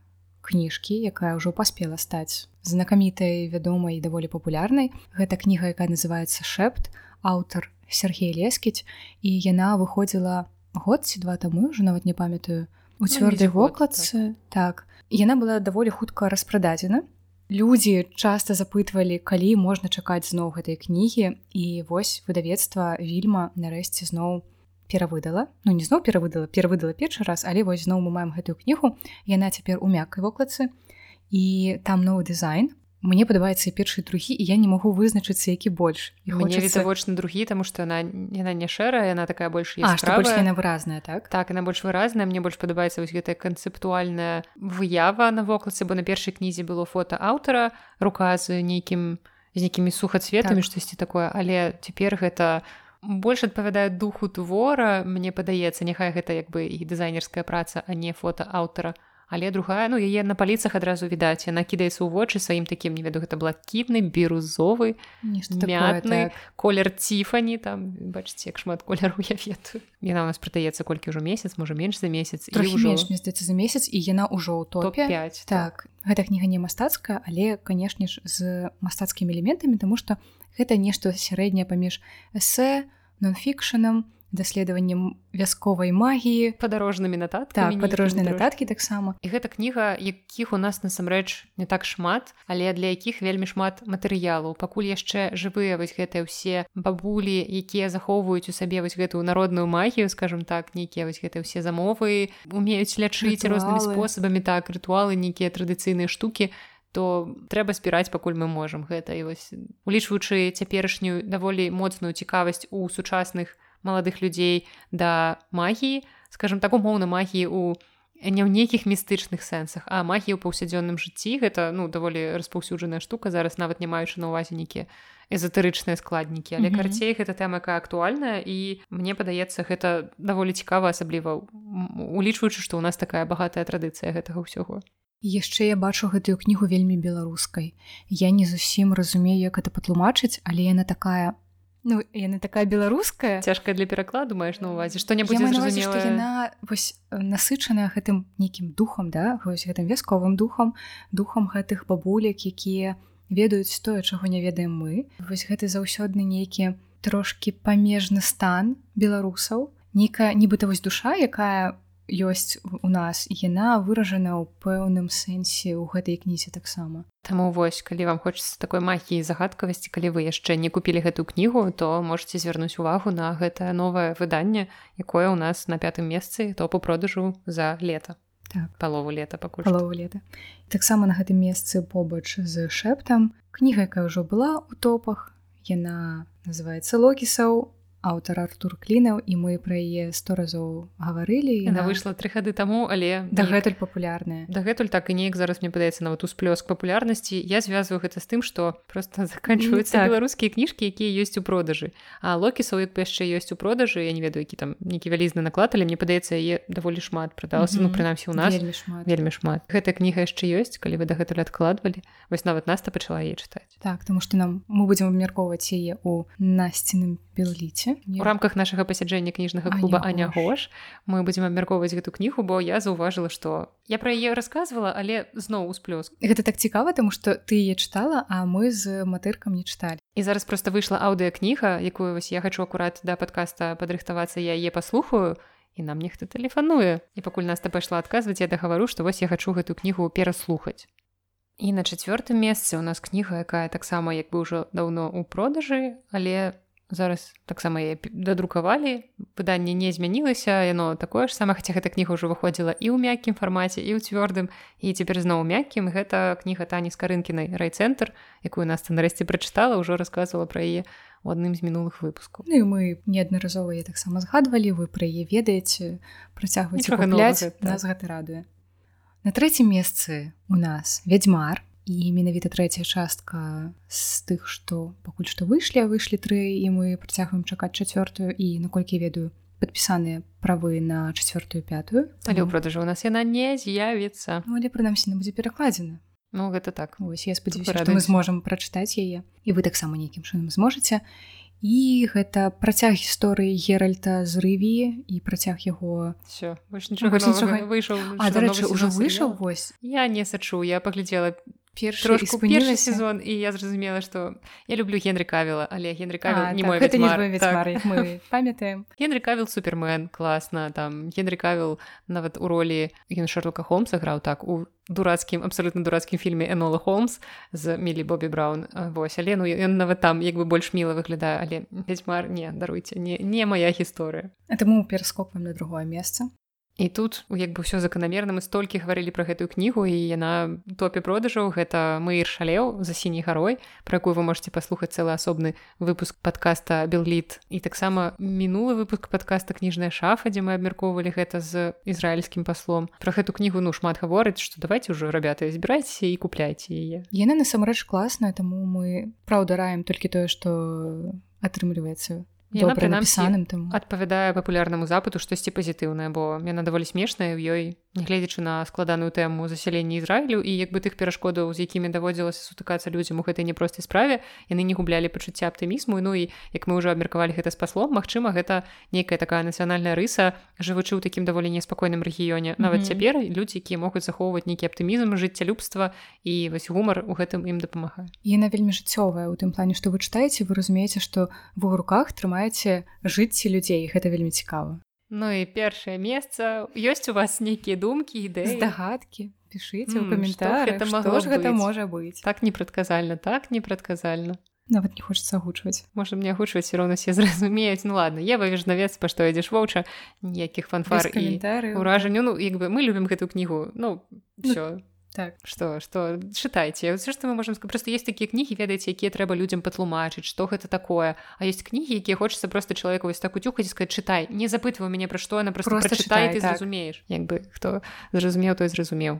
кніжкі якая ўжо паспела стаць знакамітай вядомай даволі папулярнай. Гэта кніга якая называется шэпт аўтар Сергей лескіць. І яна выходзіла год ці два таму ўжо нават не памятаю у ну, цвёрдай ну, вокладцы. Так. так яна была даволі хутка распрададзена. Людзі часта запытвалі калі можна чакаць зноў гэтай кнігі. І вось выдавецтва вільма нарэшце зноў перавыдала. Ну не зноў перавыдала перавыдала першы раз але вось зноў мы маем гэтую кнігу. Яна цяпер у мяккай вокладцы. І там новы дызайн. Мне падабаецца першы другі і я не магу вызначыцца які больш. І хочется... відавочна другі тому что она яна не шэрая яна такая больш яна выразная так? Так она больш выразная. Мне больш падабаецца вось гэтая канцэптуальная выява на вокладцы бо на першай кнізе было фото аўтара рука з нейкім з нейкімі сухацветамі так. штосьці такое. Але цяпер гэта у больш адпавядае духу твора мне падаецца няхай гэта як бы і дызайнерская праца а не фото аўтара але другая ну яе на паліцах адразу відаць яна кідаецца ў вочы сваім такім не веду гэта блакітны бірузовы мятны так. колер ціфані там бачыце як шмат колеру я ведаю яна у нас прадаецца колькі ўжо месяц можа менш за месяц ўжо здаецца за месяц і яна ўжо ў топе 5 так гэта кніга не мастацкая але канешне ж з мастацкімі элементамі тому что гэта нешта сярэдняе паміж эсэ нонфікшанам даследаваннем вясковай магіі падарожнымі натат так, падарожныя нататкі таксама і гэта кніга якіх у нас насамрэч не так шмат але для якіх вельмі шмат матэрыялаў пакуль яшчэ жывыя вось гэтыя ўсе бабулі якія захоўваюць у сабе вось гэтую народную магію скажем так нейкія вось гэтыя ўсе замовы умеюць лячыць рознымі спосабамі так рытуалы нейкія традыцыйныя штукі то трэба спіраць пакуль мы можам гэта. І вось улічваючы цяперашнюю даволі моцную цікавасць у сучасных маладых людзей да магіі скажем так умоўна магіі у не ў нейкіх містычных сэнсах а магіі ў паўсядзённым жыцці. Гэта ну даволі распаўсюджаная штука. Зараз нават не маючы на ўвазе нейкія эзотэрычныя складнікі. Але mm -hmm. карцей гэта тэма якая актуальная і мне падаецца гэта даволі цікава асабліва улічваючы што ў нас такая багатая традыцыя гэтага ўсяго яшчэ я бачу гэтую кнігу вельмі беларускай. Я не зусім разумею як это патлумачыць але яна такая ну яна такая беларуская. Цяжкая для перакладу маеш на увазе што-небудзь яна вось насычаная гэтым нейкім духам да вось гэтым вясковым духам духам гэтых бабулек якія ведаюць тое чаго не ведаем мы. Вось гэты заўсёдны нейкі трошки памежны стан беларусаў нейкая нібыта вось душа якая у ёсць у нас яна выражана ў пэўным сэнсе ў гэтай кнізе таксама. Таму вось калі вам хочется такой магіі загадкавасці калі вы яшчэ не купілі гэтую кнігу то можете звярнуць увагу на гэтае новае выданне якое ў нас на пятым месцы то по продажу за лета. Так. палову лета пакуль палову лета. Таксама на гэтым месцы побач з шэптам кніга якая ўжо была ў топах яна называется локісаў аўтар Артур клінаў і мы пра яе сто разоў гаварылі яна выйшла тры хады таму але дагэтуль папулярная. Дагэтуль так і неяк зараз мне падаецца нават усплёск папулярнасці. Я звязваю гэта з тым што просто заканчваюцца так. беларускія кніжкі якія ёсць у продажы. А локісаў як яшчэ ёсць у продажы я не ведаю які там нейкі вялізны наклад але мне падаецца яе даволі шмат прадалася mm -hmm. ну прынамсі у нас вельмі шмат. вельмі шмат. Гэтая кніга яшчэ ёсць калі вы дагэтуль адкладвалі. Вось нават наста пачала яе чытаць. Так тому что нам мы будзем абмяркоўваць яе у насценым белліце у рамках нашага пасяджэння кніжнага клуба аня гош. Мы будзем абмяркоўваць гэту кнігу бо я заўважыла што я пра яе рассказывала але зноў усплёск. Гэта так цікава тому что ты яе чытала а мы з матыркам не чыталі. І зараз просто выйшла аўдыакніга якую вось я хочу акурат да падкаста падрыхтавацца я яе паслухаю і нам нехта тэлефануе. І пакуль нас та пайшла адказваць я дагавару што вось я хачу гэту кнігу пераслухаць. І на чацвёртым месцы у нас кніга якая таксама як бы ўжо даўно ў продажы але зараз таксама дадрукавалі выданне не змянілася яно такое ж сама хаця гэта кніга ўжо выходзіла і ў мяккім фармаце і ў цвёрдым і цяпер зноў мяккім. Гэта кніга тані скарынкінай райцэнтр якую нас ты нарэшце прачытала ўжо расказвала пра яе у адным з мінулых выпускаў. Ну і мы неаднаразова я таксама згадвалі вы пра яе ведаеце працягваць нас гэта радуе. На трэцім месцы у нас вядзьмар і менавіта трэцяя частка з тых што пакуль што выйшлі выйшлі тры і мы працягваем чакаць чацвёртую. І наколькі ведаю падпісаныя правы на чацвёртую пятую. Але ў продажу у нас яна не з'явіцца. Ну, але прынамсі будзе перакладзена. Ну гэта так. Ось я спадзяюся мы зможам прачытаць яе. І вы таксама нейкім чынам зможаце. І гэта працяг гісторыі геральта з рыві і працяг яго выйшаў ўжо выйшаў вось. Я не сачу я паглядзела першы першы сезон і я зразумела што я люблю генры кавіла але генры кавіл не мой так. памятаем генры кавіл супермен класна там генры кавіл нават у ролі ген шарлока холмса граў так у дурацкім абсолютно дурацкім фільме энола холмс з мілі бобі браун. Вось але ну ён нават там як бы больш міла выглядае але ведьмар не даруйце не не моя гісторыя это мы пераскопаем на другое месца І тут як бы ўсё заканамерна мы столькі гаварылі пра гэтую кнігу і яна топе продажаў. Гэта мы ір шалеў за сіняй гарой пра якую вы можете паслухаць цэлы асобны выпуск подкаста белліт і таксама мінулы выпуск подкаста кніжная шафа дзе мы абмяркоўвалі гэта з ізраільскім паслом. Про гэту кнігу ну шмат гаворыць што давайте ўжо рабята збірайце і купляйте яе. Яна насамрэч класная таму мы праўдараем толькі тое што атрымліваецца напісаным там адпавядае папулярнаму запыту штосьці пазітыўнае бо яна даволі смешная ў ёй нягледзячы на складаную тэму засялення Ізраілю і як бы тых перашкодаў з якімі даводзілася сутыкацца людзям у гэтай непростай справе яны не гублялі пачуцця аптымізму. Ну і як мы ўжо абмеркавалі гэта спаслом Мачыма гэта нейкая такая нацыянальная рыса жывучы ў такім даволі неспакойным рэгіёне. Нават mm -hmm. цяпер людзі якія могуць захоўваць нейкі аптымізм жыццялюбства і вось гумар у гэтым ім дапамагае. Яна вельмі жыццёвая у тым плане што вы чытаеце вы разумееце што в руках трымае маеце жыцці людзей гэта вельмі цікава Ну і першае месца ёсць у вас нейкія думкі ідэі здагадкі пішыце ў каментарах гэта можа быць так непрадказальна так непрадказальна нават не хочется агучваць. Можа мне агучваць роўна все зразумеюць. Ну ладно я вывежнавец па што ідзеш воўча ніякіх фанфар і ўражанню ну як бы мы любім гэту кнігу. Ну все ну, так. Что что чытайце все что мы можем просто есть такія кнігі ведаеце якія трэба людям патлумачыць что гэта такое. А есть кнігі якія хочется просто человеку вось так уцюхаць сказать чытай не запытваю мяне пра што она просто, просто чытай ты так. зразумееш як бы хто зразумеў той зразумеў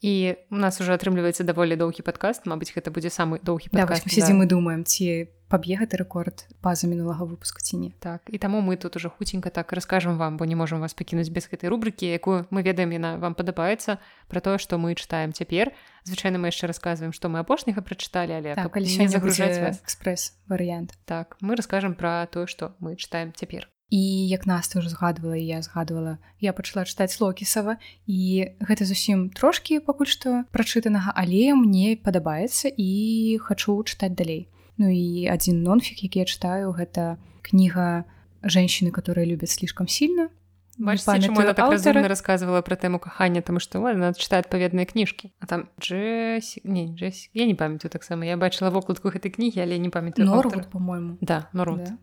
і у нас уже атрымліваецца даволі доўгі падкаст Мабыць гэта будзе самы доўгі да, да. мы думаем ці паб'е гэты рэкорд паза мінулага выпуску ці не так і таму мы тут уже хуценька так раскажам вам бо не можам вас пакінуць без гэтай рубрыкі якую мы ведаем яна вам падабаецца про тое што мы чытаем цяпер звычайна мы яшчэ расказваем што мы апошняга прачыталі але так, калі загружаць экспрэс варыянт так мы раскажам пра тое што мы чытаем цяпер і як нас ты уже згадвала я згадвала я пачала чытаць локісава і гэта зусім трошкі пакуль што прачытанага але мне падабаецца і хачу чытаць далей. Ну і адзін нонфік які я чытаю гэта кніга женщины которые любят слишком сильно так рассказывала про тэму кахання тому что она читает адпаведныя кніжкі а там Джесси... не Джесси... я не памятаю таксама я бачыла вокладку гэтай кнігі але не памятаю по-моему да,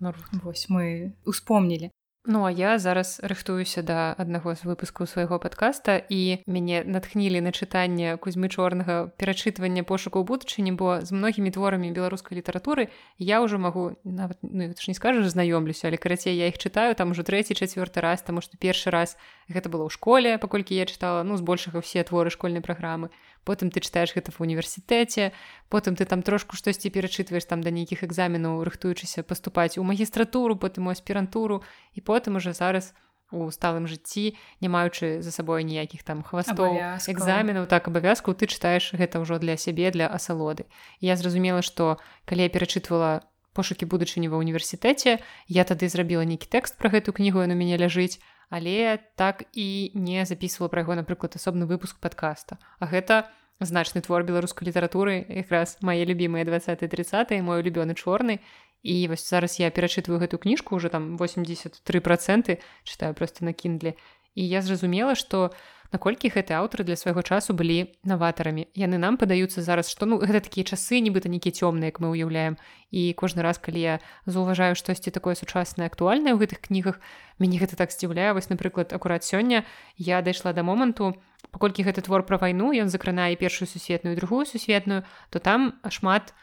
да. вось мы успомнілі Ну а я зараз рыхтуюся да аднаго з выпускаў свайго падкаста і мяне натхнілі на чытанне кузьмы чорнага перачытвання пошуку будучыні бо з многімі творамі беларускай літаратуры я ўжо магу нават ну, ж не скажаш знаёмлюся але карацей я іх чытаю там ужо трэці чацвёрты раз таму што першы раз гэта было ў школе паколькі я чытала ну збольшага ўсе творы школьнай праграмы потым ты чытаеш гэта в універсітэце потым ты там трошку штосьці перачытваеш там да нейкіх экзаменаў рыхтуючыся паступаць у магістратуру потым у аспірантуру і потым уже зараз у сталым жыцці не маючы за сабой ніякіх там хвастоў экзаменаў так абавязку ты чытаеш гэта ўжо для сябе для асалоды. Я зразумела што калі я перачытвала пошукі будучыні ва ўніверсітэце я тады зрабіла нейкі тэкст пра гэту кнігу на мяне ляжыць але так і не записывала пра яго напрыклад асобны выпуск подкаста а гэта значны твор беларускай літаратуры якраз мае любімыя 20 30 мой улюбёны чорны. І вось зараз я перачытваю гэту кніжку уже там 83 проценты чытаю просто на кіндле. І я зразумела что наколькі гэты аўтары для свайго часу былі наватарамі. Яны нам падаюцца зараз што ну гэта такія часы нібыта нейкі цёмныя як мы ўяўляем. І кожны раз калі я заўважаю штосьці такое сучаснае актуальнае ў гэтых кнігах мяне гэта так здзіўляе. Вось напрыклад акурат сёння я дайшла да моманту паколькі гэты твор пра вайну ён закранае першую сусветную другую сусветную то там шмат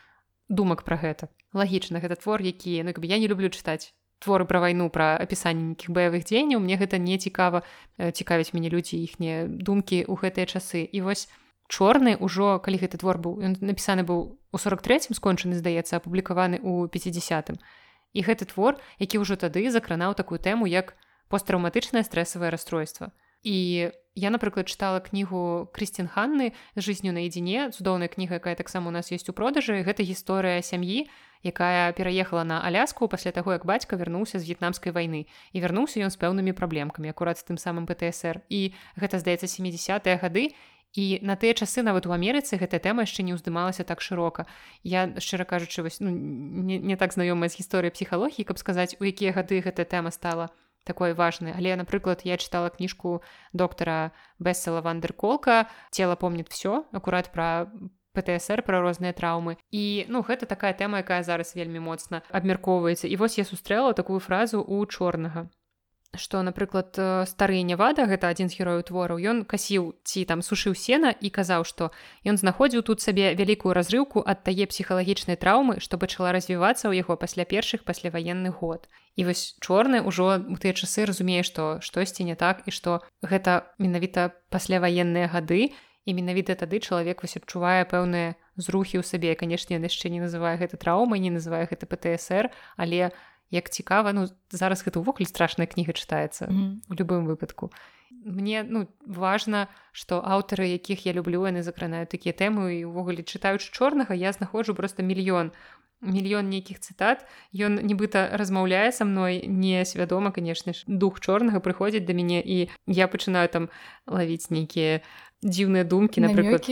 думак пра гэта. Лагічна гэта твор які ну, я не люблю чытаць творы пра вайну пра апісанне нейкіх баявых дзеянняў мне гэта не цікава э, цікавіць мяне людзі іхнія думкі ў гэтыя часы. І вось чорны ўжо калі гэты твор быў напісаны быў у 43 скончаны здаецца апублікаваны ў 50 і гэты твор які ўжо тады закранаў такую тэму як посттраўматычнае стрэсавае расстройство і я напрыклад чытала кнігу крысцін ханны жизнью наедзіне цудоўная кніга якая таксама у нас есть у продажы гэта гісторыя сям'і якая пераехала на аляску пасля таго як бацька вярнуўся з в'етнамскай вайны і вярнуўся ён з пэўнымі праблемкамі акурат з тым самым птср і гэта здаецца 70-е гады. І на тыя часы нават у Амерыцы гэтая тэма яшчэ не ўздымалася так шырока. Я шчыра кажучы вось ну, не, не так знаёмая з гісторыі псіхалогіі каб сказаць у якія гады гэтая тэма стала такой важны але напрыклад я чытала кніжку доктара бесела вандерколка цела помнит все акурат пра ПТСР пра розныя траўмы і ну гэта такая тэма якая зараз вельмі моцна абмяркоўваецца і вось я сустрэла такую фразу у чорнага што напрыклад э, стары невада гэта адзін з герояў твораў ён касіў ці там сушыў сена і казаў што ён знаходзіў тут сабе вялікую разрыўку ад тае псіхалагічнай траўмы што пачала развівацца ў яго пасля першых пасляваенны год. І вось чорны ўжо у тыя часы разумее што штосьці не так і што гэта менавіта пасляваенныя гады і менавіта тады чалавек вось адчувае пэўныя зрухі ў сабе. Канешне яшчэ не называе гэта траўмай не называе гэта птср але як цікава ну зараз гэта ўвогуле страшная кніга чытаецца mm -hmm. у любым выпадку мне ну важна што аўтары якіх я люблю яны закранаюць такія тэмы і увогуле чытаючы чорнага я знаходжу просто мільён мільён нейкіх цытат ён нібыта размаўляе са мной несвядома канешне ж. Дух чорнага прыходзіць да мяне і я пачынаю там лавіць нейкія дзіўныя думкі напрыклад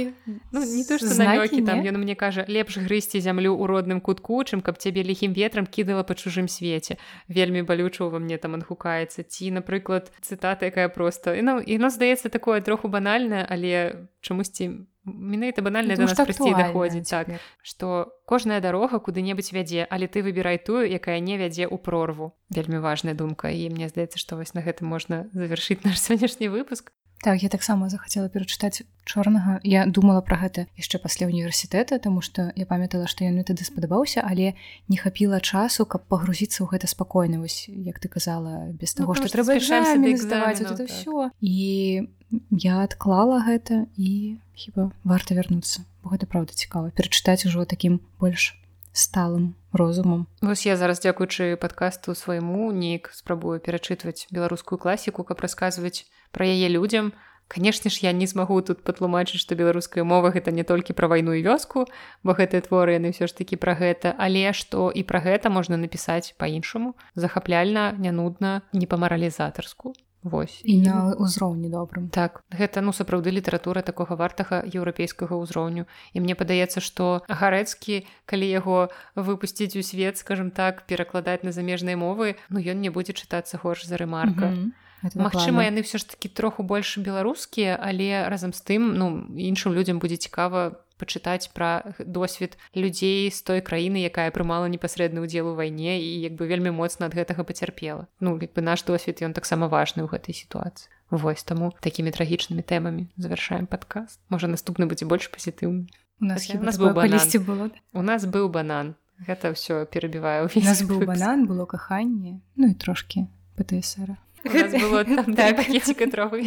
ну, не то знакі там ён мне кажа лепш грызці зямлю ў родным кутку чым каб цябе ліхім ветрам кідала па чужым свеце вельмі балюча ва мне там адгукаецца ці напрыклад цытата якая проста і ну і нас здаецца такое троху банальна але чамусьці менавіта банальна да нас прасцей даходзіць так што кожная дарога куды-небудзь вядзе але ты выбірай тую якая не вядзе ў прорву. Вельмі важная думка і мне здаецца што вось на гэтым можна завяршыць наш сённяшні выпуск Так я таксама захацела перачытаць чорнага. Я думала пра гэта яшчэ пасля універсітэта тому что я памятала што ён мне тады спадабаўся але не хапіла часу каб пагрузіцца ў гэта спакойна. Вось як ты казала без ну, таго што трэба здаваць это все і я адклала гэта і хіба варта вярнуцца бо гэта правда цікава перачытаць ужо такім больш сталым розумам. Вось я зараз дзякуючы падкасту свайму неяк спрабую перачытваць беларускую класіку каб расказваць пра яе людзям. Канешне ж я не змагу тут патлумачыць што беларуская мова гэта не толькі пра вайну і вёску бо гэтыя творы яны ўсё ж такі пра гэта але што і пра гэта можна напісаць па-іншаму захапляльна не нудна не па-маралізатарску Вось. І на ўзроўні добрым. Так. Гэта ну сапраўды літаратура такога вартага еўрапейскага ўзроўню. І мне падаецца што гарэцкі калі яго выпусціць у свет скажем так перакладаць на замежныя мовы ну ён не будзе чытацца горш за рэмарка. Mm -hmm. Магчыма яны ўсё ж такі троху больш беларускія але разам з тым ну іншым людзям будзе цікава пачытаць пра досвед людзей з той краіны якая прымала непасрэдны ўдзел у вайне і як бы вельмі моцна ад гэтага пацярпела. Ну як бы наш досвед ён таксама важны ў гэтай сітуацыі. Вось таму такімі трагічнымі тэмамі завяршаем падказ можа наступны будзе больш пазітыўны. У нас так, у нас быў калісьці было у нас быў банан. Гэта ўсё перабіваю у нас быў банан было каханне ну і трошки птсра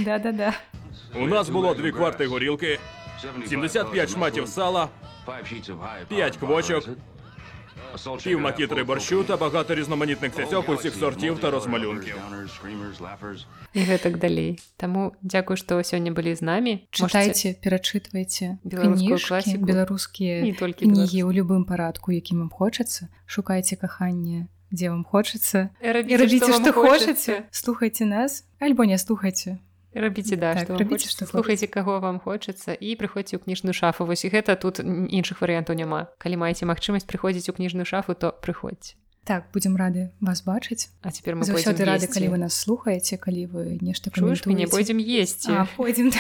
да-да-да. У нас було дві кварти горілки, 75 шматів сала, 5 квочок Пів макітри борщу та багато різноманітних цяцьок усіх сортів та розмалюнків. і гэтак далей Таму дзякую што сёння былі з намі чытайце перачытвайце беларускую кніжкі, класіку. беларускія не толькі кнігі ў любым парадку якім вам хочацца шукайце каханне дзе вам хочацца і рабіце што хочаце слухайце нас альбо не слухайце рабіце да Так, што рабіце, што слухайце каго вам хочацца і прыходзьце ў кніжную шафу. Вось і гэта тут іншых варыянтаў няма. Калі маеце магчымасць прыходзіць у кніжную шафу то прыходзьце. Так будзем рады вас бачыць. А цяпер мы заўсёды рады калі вы нас слухаеце калі вы нешта чуеш мяне пойдзем есці. А, пойдзем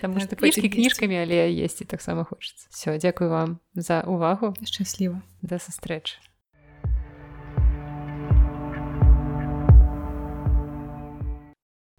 Таму так, што есці. кніжкамі але есці таксама хочацца. Все дзякую вам за увагу. Шчасліва. Да сустрэчы